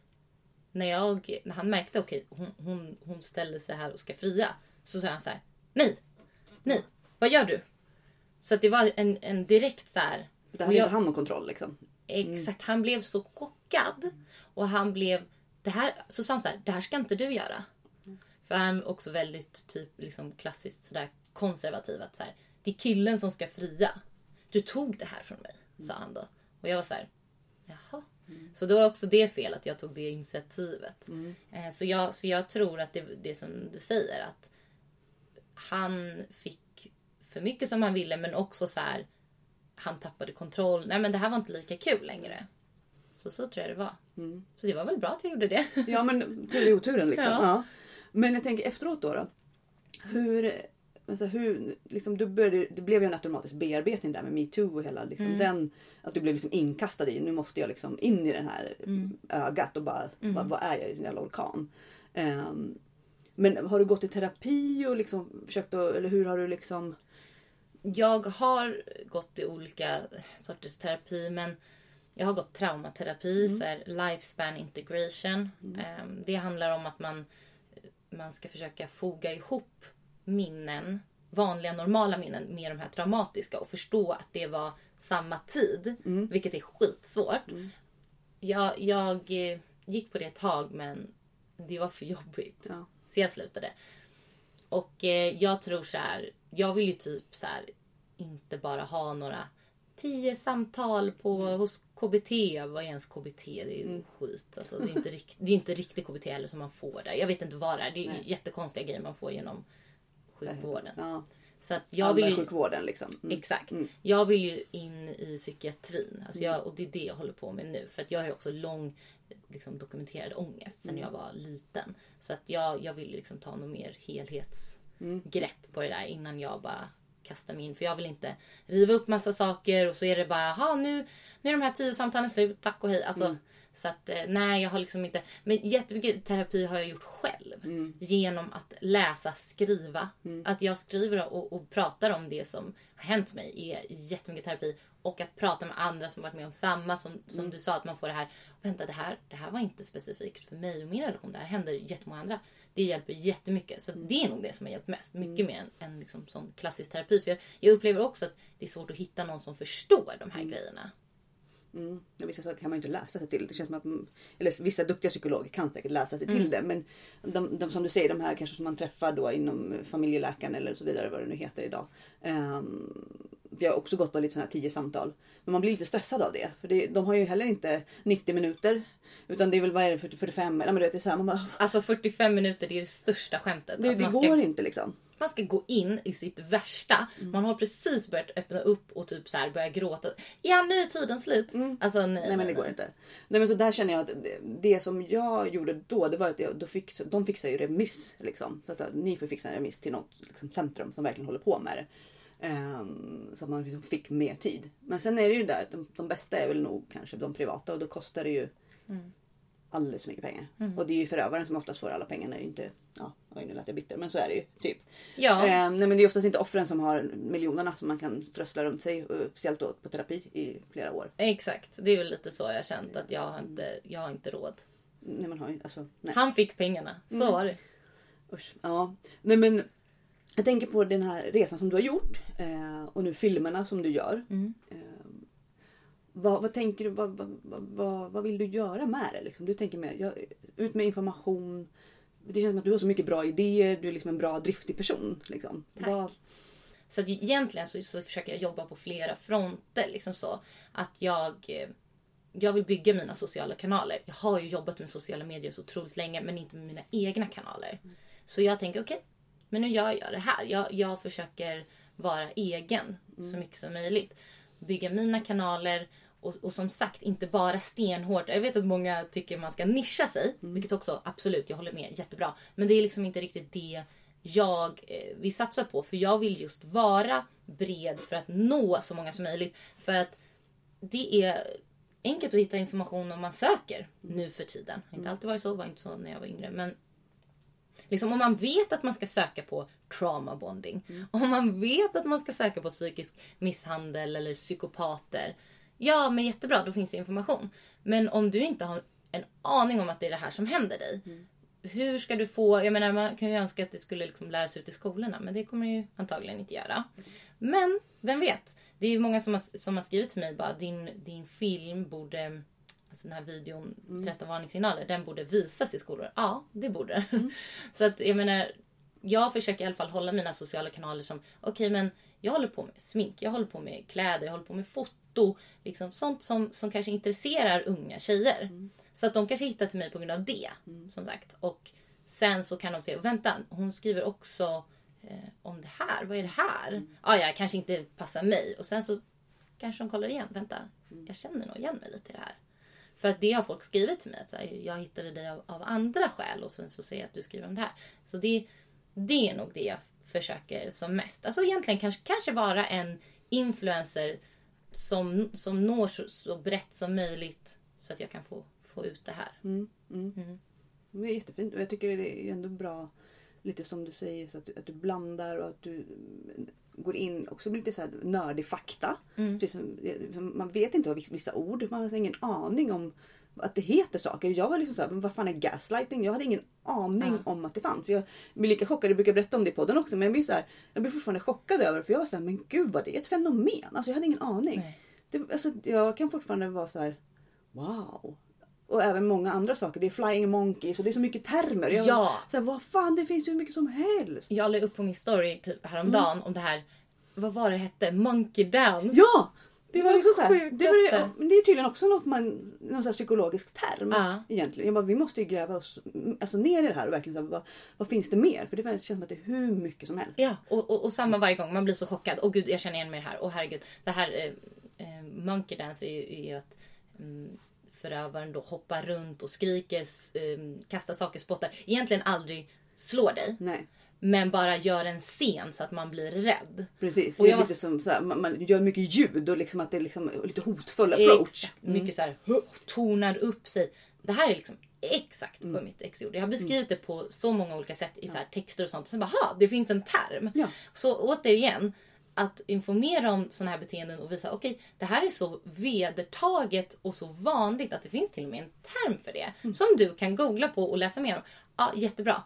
när jag, när han märkte okej hon, hon, hon ställer sig här och ska fria. Så sa han så här. Nej! Nej! Vad gör du? Så att det var en, en direkt så här. Och hade jag- inte han någon kontroll liksom. Exakt, han blev så chockad. Och han blev, det här, så sa han så här, det här ska inte du göra. För han är också väldigt typ liksom klassiskt sådär konservativ. Att så här, det är killen som ska fria. Du tog det här från mig, sa han då. Och jag var så här, jaha. Så då var också det fel att jag tog det initiativet. Eh, Så, jag, så jag tror att det det som du säger att han fick för mycket som han ville men också så här han tappade kontroll. Nej men det här var inte lika kul längre. Så så tror jag det var. Så det var väl bra att jag gjorde det. Ja men tur i oturen liksom. Ja. Ja. Men jag tänker efteråt då. då hur, alltså, hur, liksom, du började, det blev ju en automatisk bearbetning där med metoo och hela liksom, Mm. den. Att du blev liksom inkastad i, nu måste jag liksom in i den här Mm. ögat och bara, vad, vad är jag i en jävla orkan? Ehm, men har du gått i terapi och liksom försökt att, eller hur har du liksom? Jag har gått i olika sorters terapi men jag har gått traumaterapi, så här, lifespan integration. Ehm, Det handlar om att man, man ska försöka foga ihop minnen, vanliga normala minnen med de här traumatiska och förstå att det var samma tid. Vilket är skitsvårt. Jag, jag eh, gick på det ett tag men det var för jobbigt. Ja. Så jag slutade. Och eh, jag tror så här, jag vill ju typ så här inte bara ha några tio samtal på, hos KBT. Vad är ens KBT? Det är ju skit. Alltså, det, är inte rikt, det är inte riktig KBT heller som man får där. Jag vet inte vad det är. Det är Nej. jättekonstiga grejer man får genom sjukvården. Ja, Så att jag vill ju, sjukvården liksom. Mm. Exakt. Jag vill ju in i psykiatrin. Alltså jag, och det är det jag håller på med nu. För att jag har ju också lång liksom, dokumenterad ångest sen jag var liten. Så att jag, jag vill liksom ta något mer helhetsgrepp på det där innan jag bara kastar mig in. För jag vill inte riva upp massa saker och så är det bara, ha nu, nu är de här tio samtalen slut, tack och hej. Alltså, Så att eh, nej, jag har liksom inte... Men jättemycket terapi har jag gjort själv. Genom att läsa, skriva. Att jag skriver och, och pratar om det som har hänt mig är jättemycket terapi. Och att prata med andra som varit med om samma. Som, som du sa, att man får det här. Vänta, det här, det här var inte specifikt för mig och min relation. Det här händer jättemånga andra. Det hjälper jättemycket. Så det är nog det som har hjälpt mest. Mycket mer än, än liksom sån klassisk terapi. För jag, jag upplever också att det är svårt att hitta någon som förstår de här grejerna. Mm. Vissa saker kan man ju inte läsa sig till. Det känns som att, mm, eller vissa duktiga psykologer kan säkert läsa sig Mm. till det. Men de, de, som du säger, de här kanske som man träffar då inom familjeläkaren eller så vidare, vad det nu heter idag. Um, vi har också gått på lite sådana här tio samtal. Men man blir lite stressad av det. För det, de har ju heller inte 90 minuter. Utan det är väl, vad är det, 40, 45? Ja, men du vet, det är så här, man bara, Alltså 45 minuter, det är det största skämtet. det, det man går ska inte liksom. Man ska gå in i sitt värsta. Man har precis börjat öppna upp och typ så här börja gråta. Ja, nu är tiden slut. Alltså nej, Nej men det går inte. Nej men så där känner jag att det, som jag gjorde då det var att jag, då fix, de fixar ju remiss. Liksom. Så att, att ni får fixa en remiss till något liksom, centrum som verkligen håller på med det. Ehm, så att man liksom fick mer tid. Men sen är det ju där, de, de bästa är väl nog kanske de privata och då kostar det ju alldeles för mycket pengar. Och det är ju förövaren som oftast får alla pengarna. Det är ju inte, ja, oj, nu lät jag bitter men så är det ju. Typ. Ja, Ehm, nej men det är oftast inte offren som har miljonerna som man kan strössla runt sig. eh, Speciellt då på terapi i flera år. exakt. Det är väl lite så jag har känt att jag har inte, jag har inte råd. Nej, man har ju, alltså, nej. Han fick pengarna. Så var det. Usch. Ja. Nej, men jag tänker på den här resan som du har gjort eh, och nu filmerna som du gör. Eh, vad, vad tänker du? Vad, vad, vad, vad, vill du göra med det? Liksom? Du tänker med, jag, ut med information. det känns som att du har så mycket bra idéer, du är liksom en bra driftig person. Liksom. Tack. Vad- Så att egentligen så, så försöker jag jobba på flera fronter. Liksom så. Att jag, eh, jag vill bygga mina sociala kanaler. Jag har ju jobbat med sociala medier så otroligt länge men inte med mina egna kanaler. Så jag tänker okej, men nu gör jag det här. Jag, jag försöker vara egen så mycket som möjligt. Bygga mina kanaler och, och som sagt inte bara stenhårt. Jag vet att många tycker man ska nischa sig. Vilket också absolut, jag håller med, jättebra. Men det är liksom inte riktigt det jag eh, vill satsa på. För jag vill just vara bred för att nå så många som möjligt. För att det är enkelt att hitta information om man söker nu för tiden. Inte alltid varit så, var inte så när jag var yngre. Men liksom om man vet att man ska söka på trauma bonding. Om man vet att man ska söka på psykisk misshandel eller psykopater. Ja, men jättebra, då finns det information. Men om du inte har en aning om att det är det här som händer dig. Hur ska du få, jag menar man kan ju önska att det skulle liksom läras ut i skolorna men det kommer ju antagligen inte göra. Men vem vet? Det är ju många som har, som har skrivit till mig bara din, din film borde, alltså den här videon 13 varningssignaler, den borde visas i skolor. Ja, det borde Så att jag menar, jag försöker i alla fall hålla mina sociala kanaler som, okej men jag håller på med smink, jag håller på med kläder, jag håller på med foto. Liksom sånt som, som kanske intresserar unga tjejer. Så att de kanske hittar till mig på grund av det. Som sagt. Och sen så kan de se, vänta, hon skriver också eh, om det här. Vad är det här? Ah, ja, kanske inte passar mig. Och sen så kanske de kollar igen. Vänta, jag känner nog igen mig lite i det här. För att det har folk skrivit till mig. Att så här, jag hittade dig av, av andra skäl och sen så ser jag att du skriver om det här. Så det, det är nog det jag försöker som mest. Alltså egentligen kanske, kanske vara en influencer som, som når så, så brett som möjligt så att jag kan få, få ut det här. Mm, mm. Det är jättefint och jag tycker det är ändå bra lite som du säger så att, du- att du blandar och att du mm, går in också med lite så här nördig fakta. Precis som, man vet inte vad vissa ord, man har ingen aning om att det heter saker. Jag var liksom såhär, men vad fan är gaslighting? Jag hade ingen aning om att det fanns. Jag blir lika chockad, jag brukar berätta om det i podden också, men jag blir, så här, jag blir fortfarande chockad över det. För jag var såhär, men gud vad det är ett fenomen. Alltså jag hade ingen aning. Det, alltså, jag kan fortfarande vara så här: wow. Och även många andra saker. Det är flying monkeys och det är så mycket termer. Jag, Ja. Så här, vad fan det finns ju hur mycket som helst. Jag la upp på min story typ häromdagen Mm. om det här, vad var det hette? Monkey dance. Ja! Det Det var var också så här, det, var, det- men det är tydligen också något man, någon så här psykologisk term Ja. egentligen. Jag bara, vi måste ju gräva oss alltså, ner i det här och verkligen så vad, vad finns det mer? För det känns som att det är hur mycket som helst. Ja, och, och, och samma varje gång. Man blir så chockad. Åh gud, jag känner igen mig i det här. Åh herregud. Det här eh, eh, Monkey Dance är ju, är ju att mm, förövaren då hoppar runt och skriker, eh, kastar saker, spottar. Egentligen aldrig slår dig. Nej. Men bara gör en scen så att man blir rädd. Precis, Och det är jag var- lite som så här, man, man gör mycket ljud och liksom att det är liksom lite hotfull approach. Exakt. Mycket så här, tonar upp sig. Det här är liksom exakt Mm. vad mitt ex gjorde. Jag har beskrivit det på så många olika sätt i så här texter och sånt. Och sen bara, ha, det finns en term. Ja. Så återigen, att informera om sådana här beteenden och visa, okej, det här är så vedertaget och så vanligt att det finns till och med en term för det. Mm. Som du kan googla på och läsa mer om. Ja, jättebra.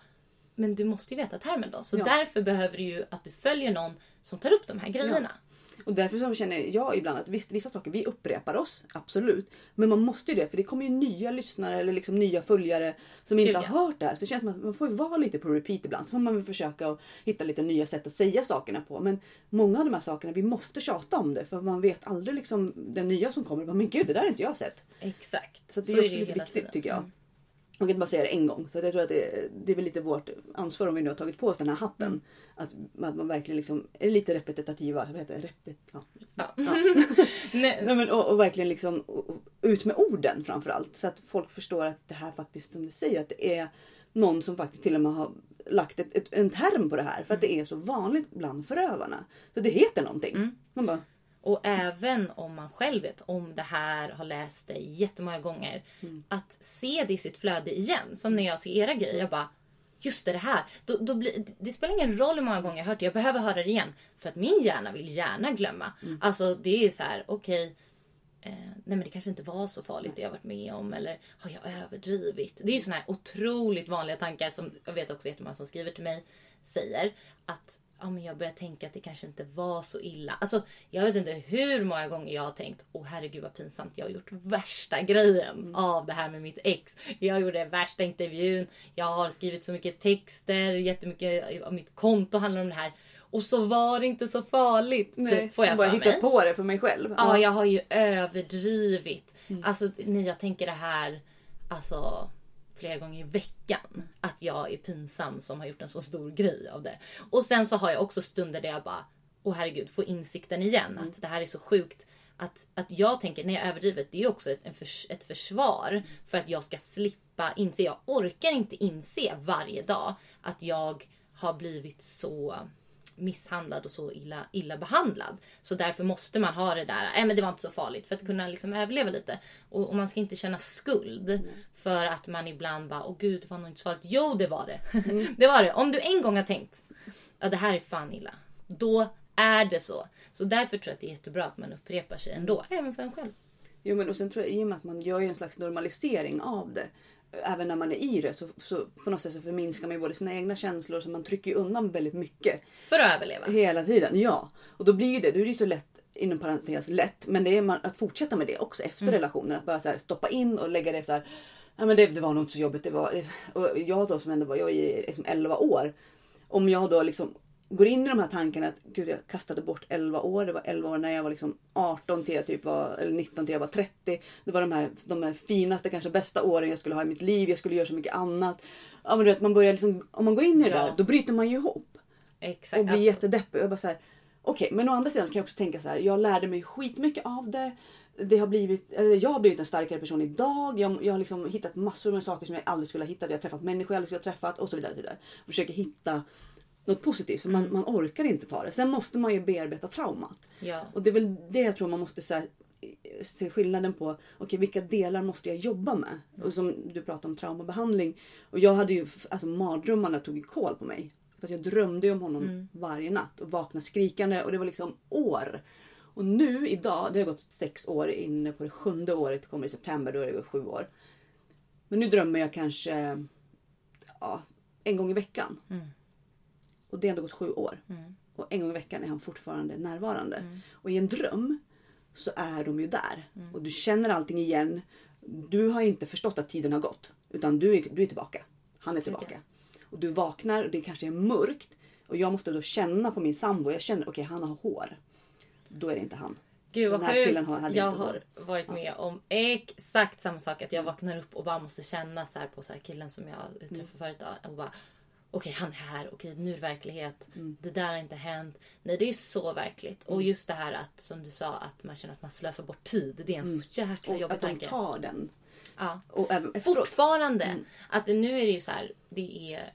Men du måste ju veta termen då. Så Ja. därför behöver du ju att du följer någon som tar upp de här grejerna. Och därför så känner jag ibland att visst, vissa saker, vi upprepar oss, absolut. Men man måste ju det för det kommer ju nya lyssnare eller liksom nya följare som inte Gud, har hört det här. Så det känns som att man får ju vara lite på repeat ibland. Så får man väl försöka att hitta lite nya sätt att säga sakerna på. Men många av de här sakerna, vi måste tjata om det. För man vet aldrig liksom den nya som kommer. Men gud, det där har inte jag sett. Exakt. Så det är Så också det lite viktigt tiden. tycker jag. Mm. Man kan inte bara säga det en gång. Så jag tror att det, det är väl lite vårt ansvar om vi nu har tagit på oss den här hatten. Mm. Att, att man verkligen liksom är lite repetitiva. Vad heter det? Repet, ja. Ja. Ja. Nej, men, och, och verkligen liksom och, ut med orden framförallt. Så att folk förstår att det här faktiskt, som du säger, att det är någon som faktiskt till och med har lagt ett, ett, en term på det här. För att det är så vanligt bland förövarna. Så det heter någonting. Man bara, Och även om man själv vet om det här, har läst det jättemånga gånger. Att se det i sitt flöde igen. Som när jag ser era grejer. Jag bara, just det, det här. Då, då blir, det spelar ingen roll hur många gånger jag har hört det. Jag behöver höra det igen. För att min hjärna vill gärna glömma. Alltså det är så här, okej. eh, nej men det kanske inte var så farligt det jag varit med om. Eller har jag överdrivit? Det är ju såna här otroligt vanliga tankar som jag vet också jättemånga som skriver till mig. säger att ja, men jag börjar tänka att det kanske inte var så illa. Alltså, jag vet inte hur många gånger jag har tänkt, åh herregud vad pinsamt, jag har gjort värsta grejen mm. av det här med mitt ex. Jag gjorde värsta intervjun, jag har skrivit så mycket texter, jättemycket av mitt konto handlar om det här. Och så var det inte så farligt. Nej, typ, får jag bara hittat på det för mig själv. Ja, ja, jag har ju överdrivit. Mm. Alltså när jag tänker det här, alltså flera gånger i veckan att jag är pinsam som har gjort en så stor grej av det. Och sen så har jag också stunder där jag bara, åh herregud, får insikten igen mm. att det här är så sjukt. Att, att jag tänker, när jag överdrivet, det är ju också ett, ett försvar för att jag ska slippa inse. Jag orkar inte inse varje dag att jag har blivit så misshandlad och så illa, illa behandlad. Så därför måste man ha det där, nej äh, men det var inte så farligt för att kunna liksom överleva lite. Och, och man ska inte känna skuld mm. för att man ibland bara, åh gud det var nog inte så farligt. Jo det var det. Mm. det var det. Om du en gång har tänkt, ja det här är fan illa. Då är det så. Så därför tror jag att det är jättebra att man upprepar sig ändå, även för en själv. Jo men och sen tror jag i och med att man gör en slags normalisering av det även när man är i det så, så på något sätt så förminskar man ju både sina egna känslor så man trycker undan väldigt mycket. För att överleva? Hela tiden, ja. Och då blir ju det, då är det ju så lätt inom parentes lätt, men det är man, att fortsätta med det också efter mm. relationen. Att bara så här, stoppa in och lägga det så här. Ja, men det, det var nog inte så jobbigt. Det var, och jag då som ändå var jag i liksom 11 år. Om jag då liksom går in i de här tankarna att gud jag kastade bort 11 år. Det var 11 år när jag var liksom 18 till jag typ var, eller 19 till jag var 30. Det var de här, de här finaste, kanske bästa åren jag skulle ha i mitt liv. Jag skulle göra så mycket annat. Ja, men du vet, man börjar liksom, om man går in i det ja. där då bryter man ju ihop. Exakt. Och blir alltså. jättedeppig. Jag bara så här, Okej, okay, men å andra sidan kan jag också tänka så här. Jag lärde mig skitmycket av det. Det har blivit, jag har blivit en starkare person idag. Jag, jag har liksom hittat massor med saker som jag aldrig skulle ha hittat. Jag har träffat människor jag aldrig skulle ha träffat och så vidare. Och så vidare. Försöker hitta något positivt. För man, mm. man orkar inte ta det. Sen måste man ju bearbeta traumat. Ja. Och det är väl det jag tror man måste så här, se skillnaden på. Okay, vilka delar måste jag jobba med? Mm. Och som du pratade om traumabehandling. Och jag hade ju, alltså mardrömmarna tog koll på mig. För att jag drömde om honom mm. varje natt och vaknade skrikande och det var liksom år. Och nu idag, det har gått sex år inne på det sjunde året, kommer i september, då är det sju år. Men nu drömmer jag kanske ja, en gång i veckan. Mm. Och det har ändå gått sju år. Mm. Och en gång i veckan är han fortfarande närvarande. Mm. Och i en dröm så är de ju där. Mm. Och du känner allting igen. Du har inte förstått att tiden har gått. Utan du är, du är tillbaka. Han är tillbaka. Okay. Och du vaknar och det kanske är mörkt. Och jag måste då känna på min sambo. Jag känner okej okay, han har hår. Då är det inte han. Gud vad sjukt. Har, jag har varit med om exakt samma sak. Att jag vaknar upp och bara måste känna så på så killen som jag träffade mm. förut. Och bara, okej han är här, okej nu är det verklighet. Mm. Det där har inte hänt. Nej det är så verkligt. Mm. Och just det här att som du sa att man känner att man slösar bort tid. Det är en mm. så jäkla jobbig tanke. Att de tar den. Ja. Och Fortfarande. Mm. Att nu är det ju så här, det är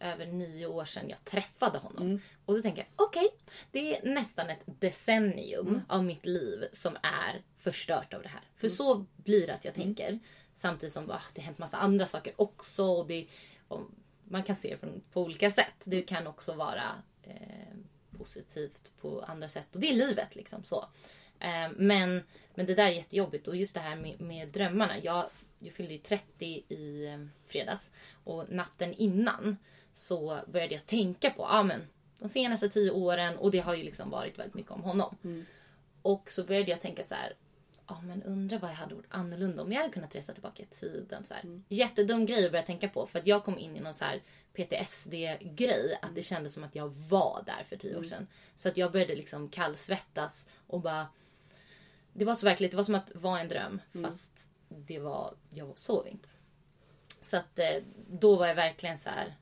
över nio år sedan jag träffade honom. Mm. Och så tänker jag, okej, okay, det är nästan ett decennium mm. av mitt liv som är förstört av det här. För så blir det att jag tänker. Samtidigt som ah, det har hänt massa andra saker också. Och det, och man kan se det på olika sätt. Det kan också vara eh, positivt på andra sätt. Och det är livet liksom så. Eh, men, men det där är jättejobbigt. Och just det här med, med drömmarna. Jag, jag fyllde ju 30 i eh, fredags. Och natten innan så började jag tänka på ah, men, de senaste tio åren. Och det har ju liksom varit väldigt mycket om honom. Mm. Och så började jag tänka så här oh, men undrar vad jag hade gjort annorlunda om jag hade kunnat resa tillbaka i tiden. Så här. Mm. Jättedum grej att börja tänka på för att jag kom in i någon så här PTSD-grej. Att det kändes som att jag var där för tio år mm. sedan. Så att jag började liksom kallsvettas och bara... Det var så verkligt. Det var som att vara en dröm mm. fast det var, jag sov inte. Så att eh, då var jag verkligen så här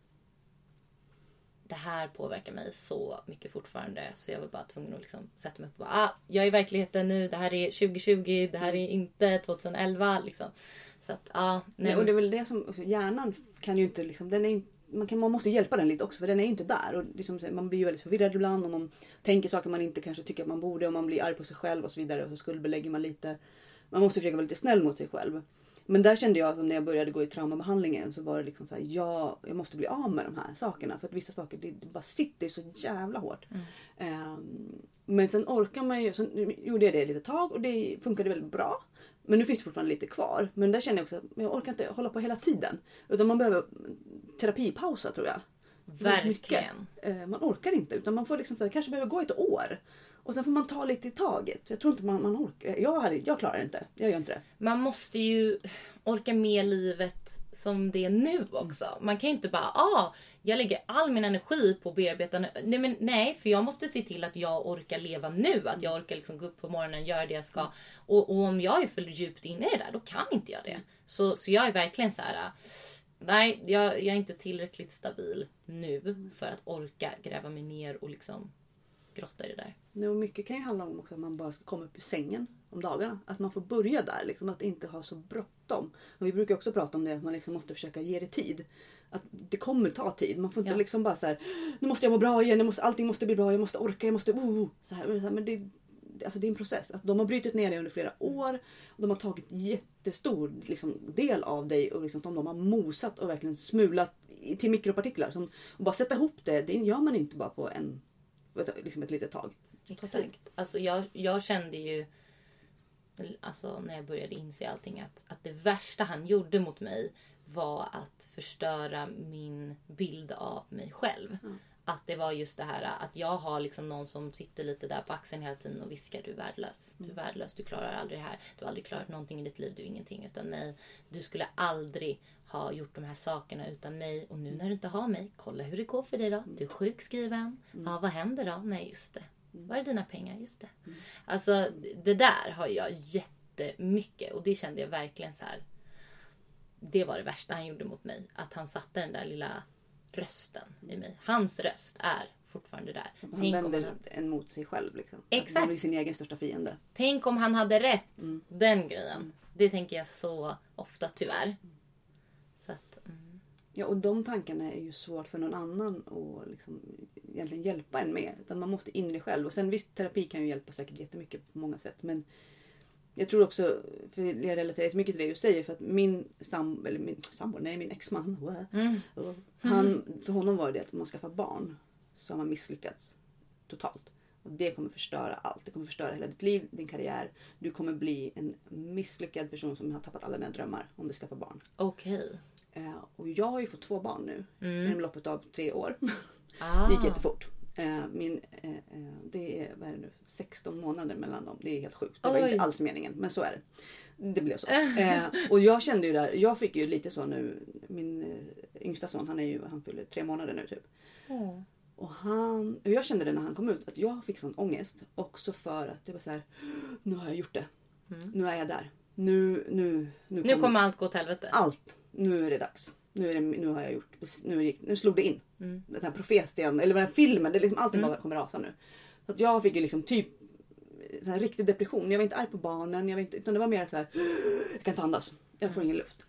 det här påverkar mig så mycket fortfarande så jag var bara tvungen att liksom sätta mig upp och bara, ah, jag är i verkligheten nu, det här är 2020, det här är inte 2011 liksom. Så att, ah, nej. och det är väl det som, hjärnan kan ju inte liksom, den är man, kan, man måste hjälpa den lite också för den är inte där. Och liksom, man blir ju väldigt förvirrad ibland och man tänker saker man inte kanske tycker att man borde och man blir arg på sig själv och så vidare och så skuldbelägger man lite. Man måste försöka vara lite snäll mot sig själv. Men där kände jag att när jag började gå i traumabehandlingen så var det liksom så här, ja, jag måste bli av med de här sakerna. För att vissa saker det, det bara sitter så jävla hårt. Mm. Um, men sen orkar man ju, så gjorde jag det lite tag och det funkade väldigt bra. Men nu finns det fortfarande lite kvar. Men där känner jag också att jag orkar inte hålla på hela tiden. Utan man behöver terapipausa tror jag. Verkligen. Eh, Man orkar inte utan man får liksom, kanske behöver gå ett år. Och sen får man ta lite i taget. Jag tror inte man, man orkar. Jag, hade, jag klarar inte. Jag gör inte det. Man måste ju orka med livet som det är nu också. Man kan ju inte bara, ah, jag lägger all min energi på att bearbeta nu. Nej, men nej, för jag måste se till att jag orkar leva nu. Att jag orkar liksom gå upp på morgonen, göra det jag ska. Och, och om jag är för djupt inne i det där, då kan inte jag det. Så, så jag är verkligen så här. Nej, jag, jag är inte tillräckligt stabil nu för att orka gräva mig ner och liksom grotta i det där. Nu, mycket kan ju handla om också att man bara ska komma upp ur sängen om dagarna. Att man får börja där. Liksom, att inte ha så bråttom. Och vi brukar också prata om det, att man liksom måste försöka ge det tid. Att det kommer ta tid. Man får inte Ja. liksom bara så här. Nu måste jag må bra igen, måste, allting måste bli bra, jag måste orka, jag måste... Oh, så här, men det, alltså det är en process. Att de har brutit ner dig under flera år. Och de har tagit jättestor liksom, del av dig och liksom, de har mosat och verkligen smulat till mikropartiklar. Som, och bara sätta ihop det, det gör man inte bara på en, liksom ett litet tag. Exakt. Alltså jag, jag kände ju alltså när jag började inse allting att, att det värsta han gjorde mot mig var att förstöra min bild av mig själv. Att det var just det här att jag har liksom någon som sitter lite där på axeln hela tiden och viskar du är värdelös. Du är värdelös, du klarar aldrig det här. Du har aldrig klarat någonting i ditt liv, du är ingenting utan mig. Du skulle aldrig ha gjort de här sakerna utan mig. Och nu när du inte har mig, kolla hur det går för dig då. Du är sjukskriven. Ja, vad händer då? Nej, just det. Var är dina pengar? Just det. Alltså det där har jag jättemycket och det kände jag verkligen så här. Det var det värsta han gjorde mot mig. Att han satte den där lilla rösten i mig. Hans röst är fortfarande där. Han Tänk vänder han, en mot sig själv. Liksom. Att Exakt. Man blir sin egen största fiende. tänk om han hade rätt. Den grejen. Det tänker jag så ofta tyvärr. Mm. Ja, och de tankarna är ju svårt för någon annan att liksom, egentligen hjälpa en med. Utan man måste in i det själv. Och sen visst, terapi kan ju hjälpa säkert jättemycket på många sätt. Men jag tror också, för jag relaterar jättemycket till det du säger, för att min sambo, eller min sambo, nej min exman. Mm. Han, för honom var det att om man skaffar barn så har man misslyckats totalt. Och det kommer förstöra allt. Det kommer förstöra hela ditt liv, din karriär. Du kommer bli en misslyckad person som har tappat alla dina drömmar om du skaffar barn. Okej. Eh, och jag har ju fått två barn nu Mm. inom loppet av tre år. Ah. Det gick jättefort. Eh, min, eh, eh, det är, vad är det nu, 16 månader mellan dem. Det är helt sjukt. Det var Oj. inte alls meningen, men så är det. Det blev så. Eh, och jag kände ju där, jag fick ju lite så nu. Min eh, yngsta son, han är ju, han fyller tre månader nu typ. Åh. Och, han, och jag kände det när han kom ut att jag fick sån ångest. Också för att det var så här, nu har jag gjort det. Nu är jag där. Nu, nu, nu, Nu kommer allt gå åt helvete. allt. Nu är det dags. Nu, är det, nu har jag gjort, nu, gick, nu slog det in. Den här profetian, eller den här filmen, det är liksom, allting bara kommer rasa nu. Så att jag fick ju liksom typ så här riktig depression. Jag var inte arg på barnen, jag var inte, utan det var mer så här, jag kan inte andas. Jag får ingen luft.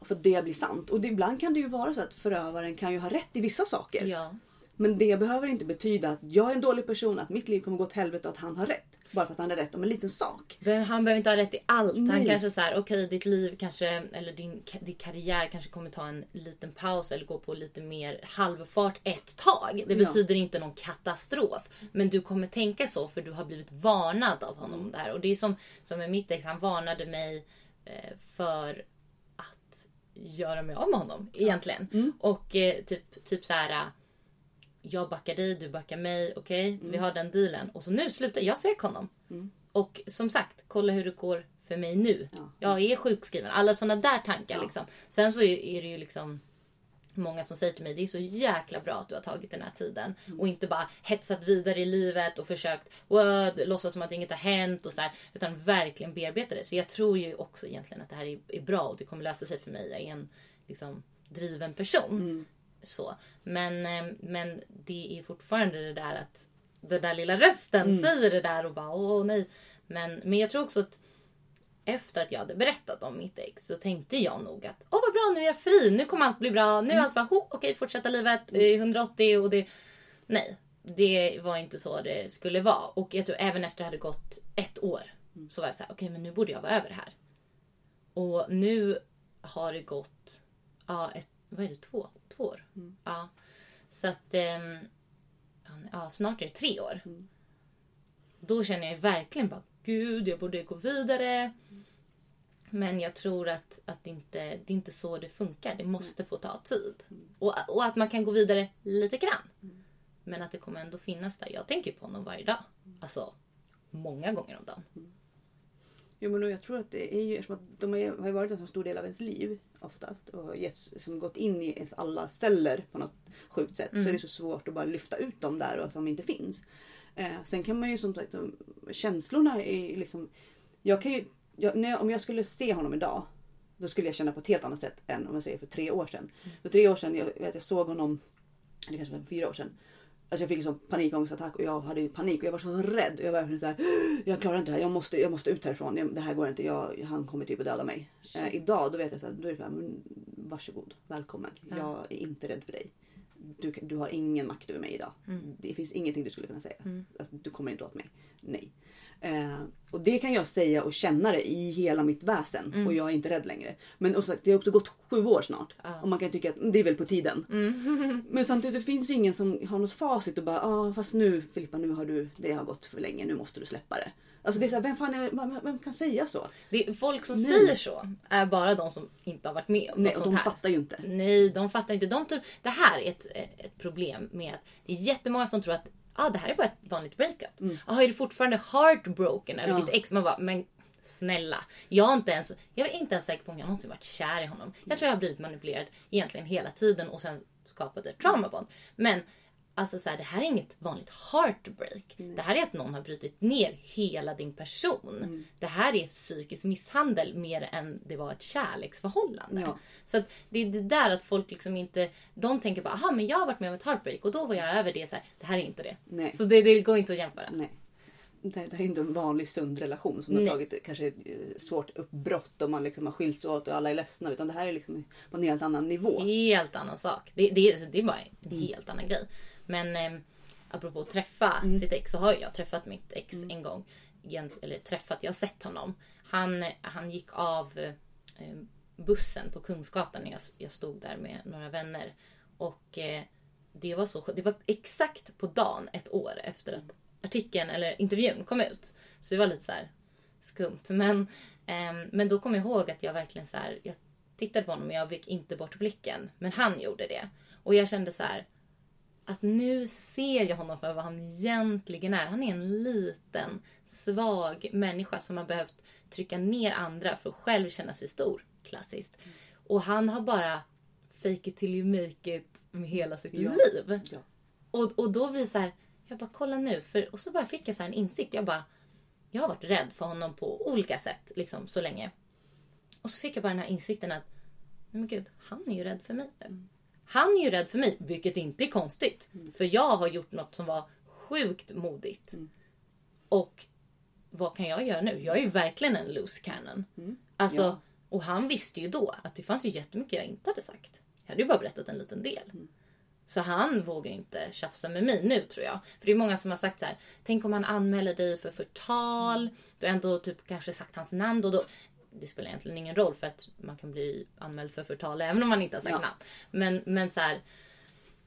För det blir sant. Och det, ibland kan det ju vara så att förövaren kan ju ha rätt i vissa saker. Ja. Men det behöver inte betyda att jag är en dålig person, att mitt liv kommer gå åt helvete och att han har rätt. Bara för att han har rätt om en liten sak. Han behöver inte ha rätt i allt. Han Nej. kanske så här, okej ditt liv kanske, eller din, din karriär kanske kommer ta en liten paus eller gå på lite mer halvfart ett tag. Det Ja. betyder inte någon katastrof. Men du kommer tänka så för du har blivit varnad av honom Mm. där. Och det är som, som med mitt ex, han varnade mig eh, för att göra mig av med honom egentligen. Mm. Och eh, typ, typ så här. Jag backar dig, du backar mig. Okej, vi har den dealen. Och så nu slutar jag svek honom. Och som sagt, kolla hur det går för mig nu. Ja. Jag är sjukskriven. Alla såna där tankar Ja. liksom. Sen så är, det ju liksom många som säger till mig det är så jäkla bra att du har tagit den här tiden. Och inte bara hetsat vidare i livet och försökt wow, låtsas som att inget har hänt och så här, Utan verkligen bearbeta det. Så jag tror ju också egentligen att det här är, är bra och det kommer lösa sig för mig. Jag är en liksom, driven person. Så. Men, eh, men det är fortfarande det där att den där lilla rösten säger det där och bara åh nej. Men, men jag tror också att efter att jag hade berättat om mitt ex så tänkte jag nog att åh vad bra nu är jag fri, nu kommer allt bli bra, nu är allt bra, oh, okej fortsätta livet, eh, 180 och det... Nej, det var inte så det skulle vara. Och jag tror även efter det hade gått ett år så var jag så här, okej men nu borde jag vara över det här. Och nu har det gått, ja, ett, vad är det, två, två år? Ja. Så att, ehm, ja, snart är det tre år. Då känner jag verkligen bara, gud jag borde gå vidare. Men jag tror att, att det, inte, det är inte så det funkar. Det måste få ta tid. Och, och att man kan gå vidare lite grann. Men att det kommer ändå finnas där. Jag tänker på honom varje dag. Alltså, många gånger om dagen. Jo, men jag tror att det är ju eftersom att de har ju varit en så stor del av ens liv oftast och getts, som gått in i ens alla celler på något sjukt sätt Mm. så är det så svårt att bara lyfta ut dem där och som inte finns. Eh, sen kan man ju som sagt, känslorna är liksom... Jag kan ju, jag, när om jag skulle se honom idag då skulle jag känna på ett helt annat sätt än om jag säger för tre år sedan. För tre år sedan, jag vet jag såg honom, eller kanske var fyra år sedan. Alltså jag fick en sån panikångestattack och jag hade ju panik och jag var så rädd. Jag var verkligen såhär, jag klarar inte det här, jag måste, jag måste ut härifrån. Det här går inte, jag, han kommer typ att döda mig. Eh, idag då vet jag såhär, då är det såhär, men varsågod, välkommen. Ja. Jag är inte rädd för dig. Du, du har ingen makt över mig idag. Mm. Det finns ingenting du skulle kunna säga. Mm. Alltså, du kommer inte åt mig. Nej. Eh, och det kan jag säga och känna det i hela mitt väsen. Mm. Och jag är inte rädd längre. Men och sagt, det har också gått sju år snart. Ja. Och man kan tycka att mm, det är väl på tiden. Mm. Men samtidigt det finns ingen som har något facit och bara ah, fast nu Filippa nu har du det har gått för länge nu måste du släppa det. Alltså det är så här, vem, fan är, vem, vem kan säga så? Det, folk som Nej. säger så är bara de som inte har varit med om Nej, och de här. fattar ju inte. Nej, de fattar inte. De tror, det här är ett, ett problem med att det är jättemånga som tror att ah, det här är bara ett vanligt breakup. Mm. Ah, är du fortfarande heartbroken över Ja. ditt ex? Man bara, men snälla. Jag, har inte ens, jag är inte ens säker på om jag någonsin varit kär i honom. Jag tror jag har blivit manipulerad egentligen hela tiden och sen skapat ett traumabond. Men Alltså så här, det här är inget vanligt heartbreak. Det här är att någon har brutit ner hela din person. Mm. Det här är psykisk misshandel mer än det var ett kärleksförhållande. Ja. Så det är det där att folk liksom inte... De tänker bara, aha men jag har varit med om ett heartbreak och då var jag över det. Så här, det här är inte det. Nej. Så det, det går inte att jämföra. Nej. Det, det här är inte en vanlig sund relation som Nej. har tagit kanske eh, svårt uppbrott och man liksom har skilts åt och alla är ledsna. Utan det här är liksom på en helt annan nivå. Helt annan sak. Det, det, är- det är bara en Mm. helt annan grej. Men eh, apropå att träffa Mm. sitt ex så har jag träffat mitt ex en gång. Eller träffat, jag har sett honom. Han, han gick av eh, bussen på Kungsgatan när jag, jag stod där med några vänner. Och eh, det var så Det var exakt på dagen ett år efter att artikeln eller intervjun kom ut. Så det var lite så här skumt. Men, ehm, men då kom jag ihåg att jag verkligen så här, jag tittade på honom och jag fick inte bort blicken. Men han gjorde det. Och jag kände så här att nu ser jag honom för vad han egentligen är. Han är en liten, svag människa som har behövt trycka ner andra för att själv känna sig stor. Klassiskt. Och han har bara fake it till you make it med hela sitt Ja. liv. Ja. Och, och då blir det så här, jag bara kolla nu. För, och så bara fick jag så en insikt. Jag bara, jag har varit rädd för honom på olika sätt liksom så länge. Och så fick jag bara den här insikten att, nej men gud, han är ju rädd för mig nu. Han är ju rädd för mig, vilket inte är konstigt. För jag har gjort något som var sjukt modigt. Och vad kan jag göra nu? Jag är ju verkligen en loose cannon. Alltså, Ja. Och han visste ju då att det fanns ju jättemycket jag inte hade sagt. Jag hade ju bara berättat en liten del. Så han vågar inte tjafsa med mig nu tror jag. För det är många som har sagt så här. Tänk om han anmäler dig för förtal. Du har ändå typ kanske sagt hans namn. Och då, det spelar egentligen ingen roll för att man kan bli anmäld för förtal även om man inte har sagt Ja. namn. Men, men så här.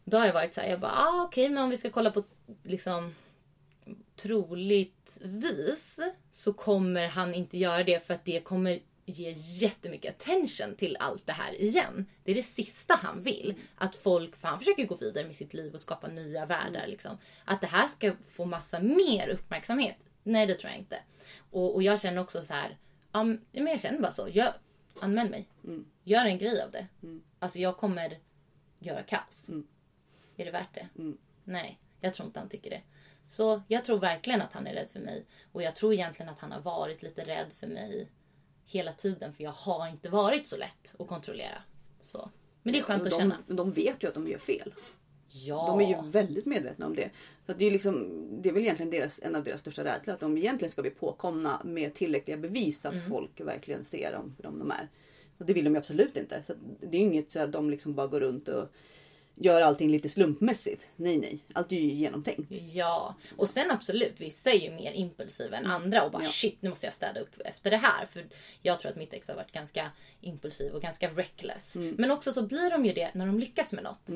Då har jag varit så här. Jag bara, ah, okej men om vi ska kolla på liksom troligtvis så kommer han inte göra det för att det kommer ge jättemycket attention till allt det här igen. Det är det sista han vill. Att folk, för han försöker gå vidare med sitt liv och skapa nya världar. Liksom. Att det här ska få massa mer uppmärksamhet. Nej, det tror jag inte. Och, och jag känner också så här, men jag känner bara så. Jag, anmäl mig. Gör en grej av det. Alltså jag kommer göra kaos. Är det värt det? Nej, jag tror inte han tycker det. Så jag tror verkligen att han är rädd för mig. Och jag tror egentligen att han har varit lite rädd för mig hela tiden. För jag har inte varit så lätt att kontrollera. Så. Men det är skönt Och att de, känna. de vet ju att de gör fel. Ja. De är ju väldigt medvetna om det. Så att det, är liksom, det är väl egentligen deras, en av deras största rädslor. Att de egentligen ska bli påkomna med tillräckliga bevis att Mm. folk verkligen ser dem för de de är. Och det vill de ju absolut inte. Så det är ju inget så att de liksom bara går runt och gör allting lite slumpmässigt. Nej, nej. Allt är ju genomtänkt. Ja, och sen absolut, vissa är ju mer impulsiva än andra och bara Ja. shit nu måste jag städa upp efter det här. För jag tror att mitt ex har varit ganska impulsiv och ganska reckless. Men också så blir de ju det när de lyckas med något.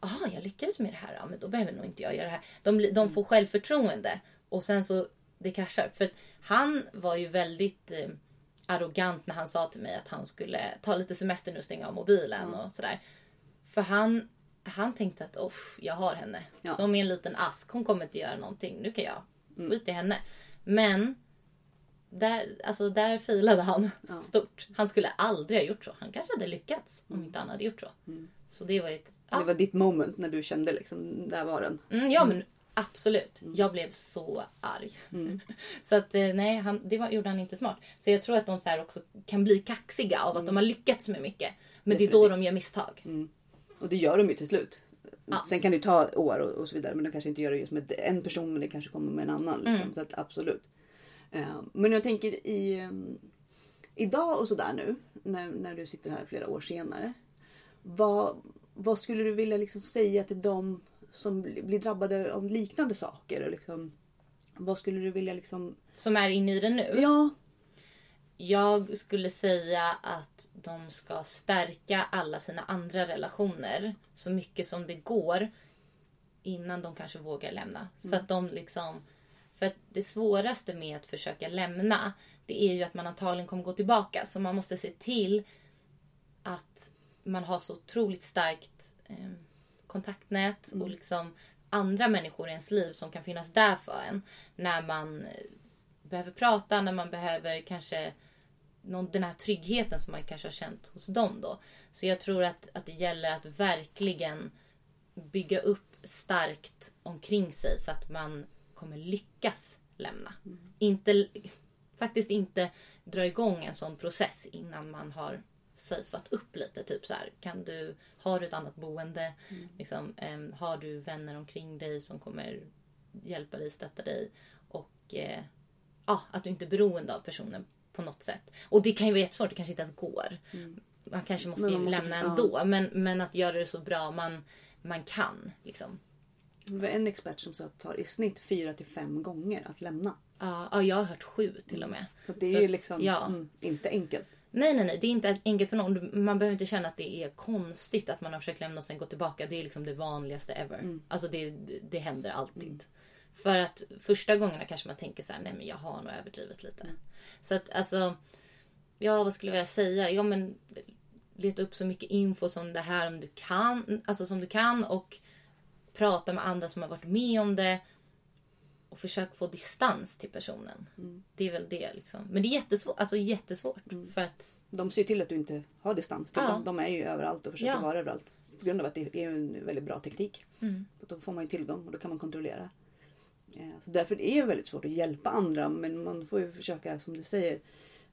Jaha, jag lyckades med det här, ja, men då behöver nog inte jag göra det här. De, de får självförtroende och sen så det kraschar. För han var ju väldigt eh, arrogant när han sa till mig att han skulle ta lite semester nu och stänga av mobilen och sådär. För han, han tänkte att Off, jag har henne. Ja. Som i en liten ask. Hon kommer inte göra någonting. Nu kan jag skita i henne. Men där, alltså där filade han stort. Han skulle aldrig ha gjort så. Han kanske hade lyckats om inte han hade gjort så. Så det var ett... Ja, Det var ditt moment när du kände liksom, där var den. mm, ja men absolut. Jag blev så arg. så att eh, nej, han, det var, gjorde han inte smart. Så jag tror att de så också kan bli kaxiga av att de har lyckats med mycket. Men det är då de gör misstag. Och det gör de ju till slut. Ja. Sen kan det ta år och, och så vidare. Men de kanske inte gör det just med en person men det kanske kommer med en annan. Liksom. Mm. Så att, absolut. Eh, men jag tänker i eh, idag och sådär nu. När, när du sitter här flera år senare. Vad, vad skulle du vilja liksom säga till dem som bli- blir drabbade av liknande saker? Och liksom, vad skulle du vilja liksom... Som är inne i det nu. Ja. Jag skulle säga att de ska stärka alla sina andra relationer så mycket som det går innan de kanske vågar lämna. Så att de liksom... För att det svåraste med att försöka lämna det är ju att man antagligen kommer gå tillbaka. Så man måste se till att man har så otroligt starkt eh, kontaktnät och liksom andra människor i ens liv som kan finnas där för en när man eh, behöver prata, när man behöver kanske någon, den här tryggheten som man kanske har känt hos dem då. Så jag tror att, att det gäller att verkligen bygga upp starkt omkring sig så att man kommer lyckas lämna. Inte, faktiskt inte dra igång en sån process innan man har safeat upp lite. Typ så här, kan du, har du ett annat boende? Liksom, em, har du vänner omkring dig som kommer hjälpa dig, stötta dig? Och ja, att du inte är beroende av personen på något sätt. Och det kan ju vara jättesvårt, det kanske inte ens går. Man kanske måste, man måste- lämna ja. ändå. Men, men att göra det så bra man, man kan. Liksom. Det var en expert som sa att det tar i snitt fyra till fem gånger att lämna. Ja, ja, jag har hört sju till och med. Så det är Så ju att, liksom ja. mm, inte enkelt. Nej, nej, nej. Det är inte enkelt för någon. Man behöver inte känna att det är konstigt att man har försökt lämna och sen gå tillbaka. Det är liksom det vanligaste ever. Alltså det, det händer alltid. För att första gångerna kanske man tänker så här, nej men jag har nog överdrivit lite. Så att alltså, ja vad skulle jag säga? Ja men leta upp så mycket info som det här om du kan, alltså som du kan och prata med andra som har varit med om det. Och försök få distans till personen. Det är väl det liksom. Men det är jättesvårt. Alltså jättesvårt. För att De ser till att du inte har distans till Ja. dem. De är ju överallt och försöker Ja. vara överallt. På grund av att det är en väldigt bra teknik. Mm. Och då får man ju tillgång och då kan man kontrollera. Eh, Så därför är det väldigt svårt att hjälpa andra men man får ju försöka som du säger.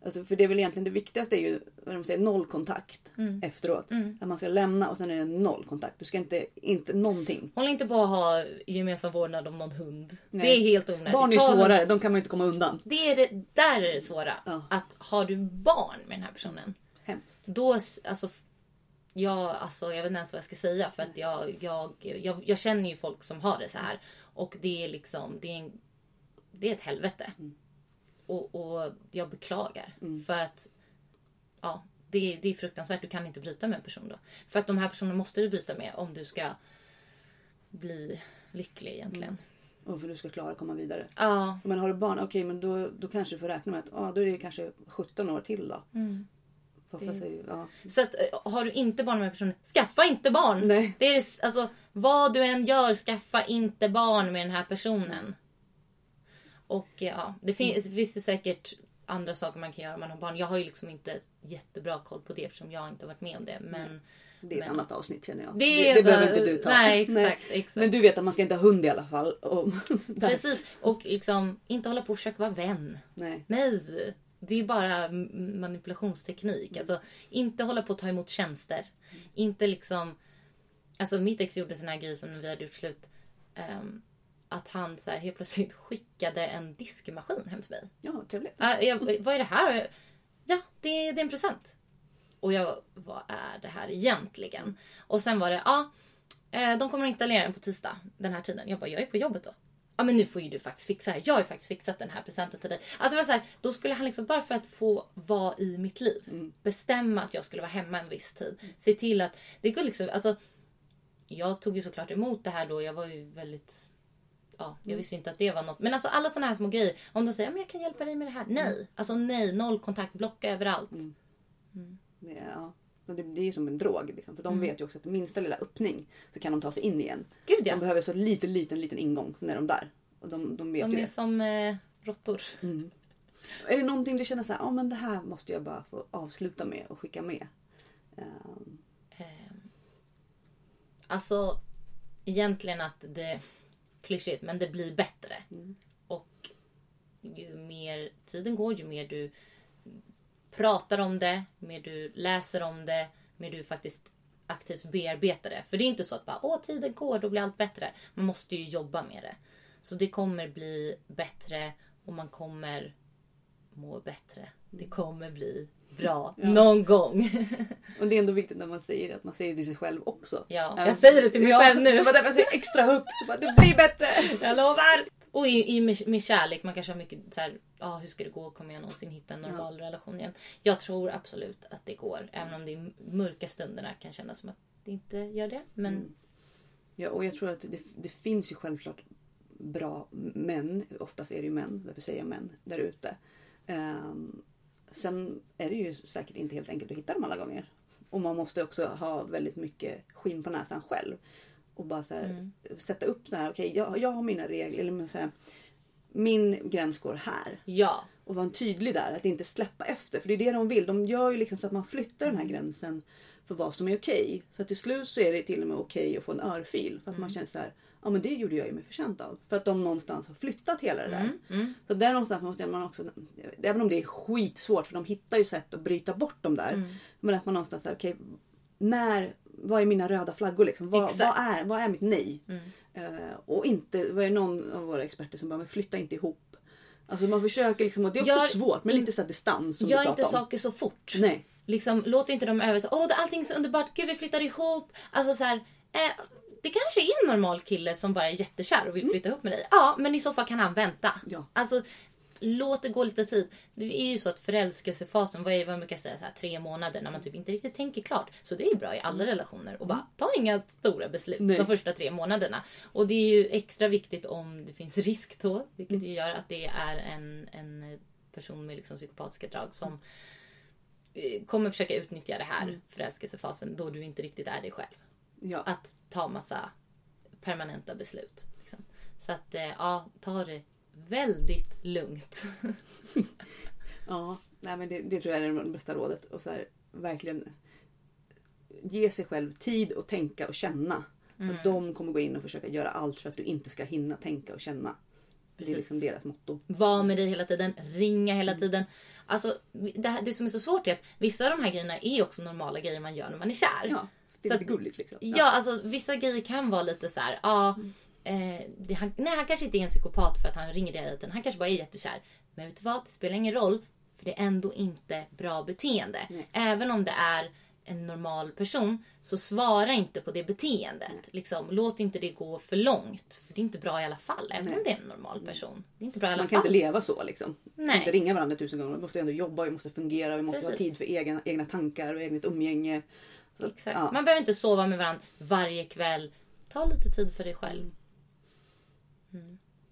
Alltså, för det är väl egentligen det viktigaste är ju vad de säger, noll kontakt Mm. efteråt. Att man ska lämna och sen är det noll kontakt. Du ska inte, inte någonting. Håll inte på att ha gemensam vårdnad om någon hund. Nej. Det är helt onödigt. Barn är hund- svårare, de kan man inte komma undan. Det är det, där är det svåra. Ja. Att har du barn med den här personen. Hemskt. Då, alltså, jag, alltså, jag vet inte ens vad jag ska säga. För att jag, jag, jag, jag känner ju folk som har det så här. Och det är liksom, det är, en, det är ett helvete. Och, och jag beklagar. För att, ja, det, är- det är fruktansvärt. Du kan inte bryta med en person då. För att de här personerna måste du bryta med om du ska bli lycklig egentligen. Och för du ska klara att komma vidare. Ja, Men har du barn, okej men då, då kanske du får räkna med att ah, då är det kanske 17 år till då. Är det, ju- ja. Så att, eh, har du inte barn med personen, skaffa inte barn! Nej. Det är, alltså, vad du än gör, skaffa inte barn med den här personen. Och eh, ja, det finns, det finns ju säkert andra saker man kan göra om man har barn. Jag har ju liksom inte jättebra koll på det eftersom jag inte har varit med om det. Men Det är ett Men- annat avsnitt känner jag. Det det, det behöver inte du ta. Nej, exakt, exakt. Men du vet att man ska inte ha hund i alla fall. Och, precis. Och liksom inte hålla på och försöka vara vän. Nej. Nej, det är bara manipulationsteknik. Alltså, inte hålla på att ta emot tjänster. Inte liksom... Alltså mitt ex gjorde sån här grej som när vi hade gjort slut. ehm, att han så här, helt plötsligt skickade en diskmaskin hem till mig. Ja, trevligt. Uh, jag, vad är det här? Ja, det, det är en present. Och jag, vad är det här egentligen? Och sen var det, ja, eh, de kommer att installera den på tisdag den här tiden. Jag bara, jag är på jobbet då. Ja men nu får ju du faktiskt fixa det. Jag har ju faktiskt fixat den här presenten till dig. Alltså det var så här, då skulle han liksom bara för att få vara i mitt liv. Bestämma att jag skulle vara hemma en viss tid. Se till att, det går liksom, alltså. Jag tog ju såklart emot det här då. Jag var ju väldigt ja, jag visste inte att det var något. Men alltså alla såna här små grejer. Om de säger att jag kan hjälpa dig med det här. Nej! Alltså nej, noll kontakt, blocka överallt. Det, ja. Och det, det är ju som en drog. Liksom. För de Mm. vet ju också att minsta lilla öppning så kan de ta sig in igen. Gud De ja! behöver så liten, liten, liten ingång. Sen är de där. Och de, de vet De ju är det. som eh, råttor. Är det någonting du känner så här, ja men det här måste jag bara få avsluta med och skicka med? Ehm, Alltså egentligen att det, klyschigt, men det blir bättre. Och ju mer tiden går, ju mer du pratar om det, mer du läser om det, mer du faktiskt aktivt bearbetar det. För det är inte så att bara, åh tiden går, då blir allt bättre. Man måste ju jobba med det. Så det kommer bli bättre och man kommer må bättre. Det kommer bli bra någon gång. och det är ändå viktigt när man säger det, att man säger det till sig själv också. Ja, jag säger det till mig ja, själv nu. Det var därför jag säger extra högt. Bara, Det blir bättre! Jag lovar! Och i, i med, med kärlek, man kanske har mycket så här, ah, hur ska det gå? Kommer jag någonsin hitta en normal relation igen? Jag tror absolut att det går. Även om det i mörka stunderna kan kännas som att det inte gör det. Men Ja, och jag tror att det, det finns ju självklart bra män, oftast är det ju män, därför säger jag män, där ute. Ehm, sen är det ju säkert inte helt enkelt att hitta dem alla gånger. Och man måste också ha väldigt mycket skinn på näsan själv. Och bara så här, sätta upp det här, okej jag, jag har mina regler, eller så här, min gräns går här. ja, Och vara tydlig där, att inte släppa efter. För det är det de vill. De gör ju liksom så att man flyttar den här gränsen för vad som är okej. Så att till slut så är det till och med okej att få en örfil. För att man känner så här, ja men det gjorde jag ju mig förtjänt av. För att de någonstans har flyttat hela det där. Så där någonstans måste man också, även om det är skitsvårt för de hittar ju sätt att bryta bort dem där. Men att man någonstans säger okej, när, vad är mina röda flaggor liksom? Vad, vad, är, vad är mitt nej? Eh, och inte, vad är någon av våra experter som bara, men flytta inte ihop. Alltså man försöker liksom, och det är också Gör svårt med in- lite så här distans som gör inte om. saker så fort. Nej. Liksom, låt inte dem över åh allting är så underbart, gud vi flyttar ihop. Alltså så här, eh, det kanske är en normal kille som bara är jättekär och vill flytta ihop med dig. Ja, men i så fall kan han vänta. Ja. Alltså, låt det gå lite tid. Det är ju så att förälskelsefasen, vad är vad man brukar säga, så här, tre månader när man typ inte riktigt tänker klart. Så det är bra i alla relationer. Och bara, ta inga stora beslut Nej. de första tre månaderna. Och det är ju extra viktigt om det finns risk då, vilket ju gör att det är en, en person med liksom psykopatiska drag som eh, kommer försöka utnyttja det här förälskelsefasen då du inte riktigt är dig själv. Ja. Att ta massa permanenta beslut. Liksom. Så att eh, ja, ta det väldigt lugnt. Ja, nej men det, det tror jag är det bästa rådet. Och så här, verkligen ge sig själv tid att tänka och känna. Mm. Och de kommer gå in och försöka göra allt för att du inte ska hinna tänka och känna. Det är Precis. liksom deras motto. Var med dig hela tiden, ringa hela tiden. Alltså, det, här, det som är så svårt är att vissa av de här grejerna är också normala grejer man gör när man är kär. Ja, det är Så lite att- gulligt liksom. Ja, alltså vissa grejer kan vara lite så här, ja. Eh, det, han, nej, han kanske inte är en psykopat för att han ringer dig tiden. Han kanske bara är jättekär. Men vet du vad? Det spelar ingen roll. För det är ändå inte bra beteende. Nej. Även om det är en normal person så svara inte på det beteendet. Liksom, låt inte det gå för långt. För det är inte bra i alla fall. Även Nej. om det är en normal person. Det är inte bra i alla Man kan fall. inte leva så liksom. Nej. inte ringa varandra tusen gånger. Vi måste ändå jobba, vi måste fungera, vi måste ha Precis. tid för egna, egna tankar och eget umgänge. Exakt. ja. Man behöver inte sova med varandra varje kväll. Ta lite tid för dig själv.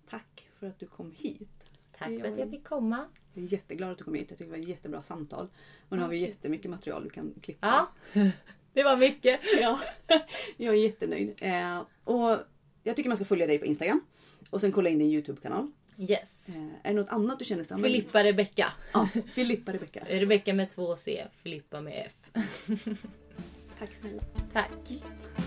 Tack för att du kom hit. Tack Ja. för att jag fick komma. Jag är jätteglad att du kom hit. Jag tycker det var ett jättebra samtal. Och nu har vi jättemycket material du kan klippa. Ja, det var mycket. Ja, jag är jättenöjd. Eh, och jag tycker man ska följa dig på Instagram. Och sen kolla in din Youtube-kanal. Yes. Eh, är det något annat du känner? men- Filippa Rebecka. Ja, Filippa Rebecka. Rebecka med två C, Filippa med F. Tack snälla. Tack.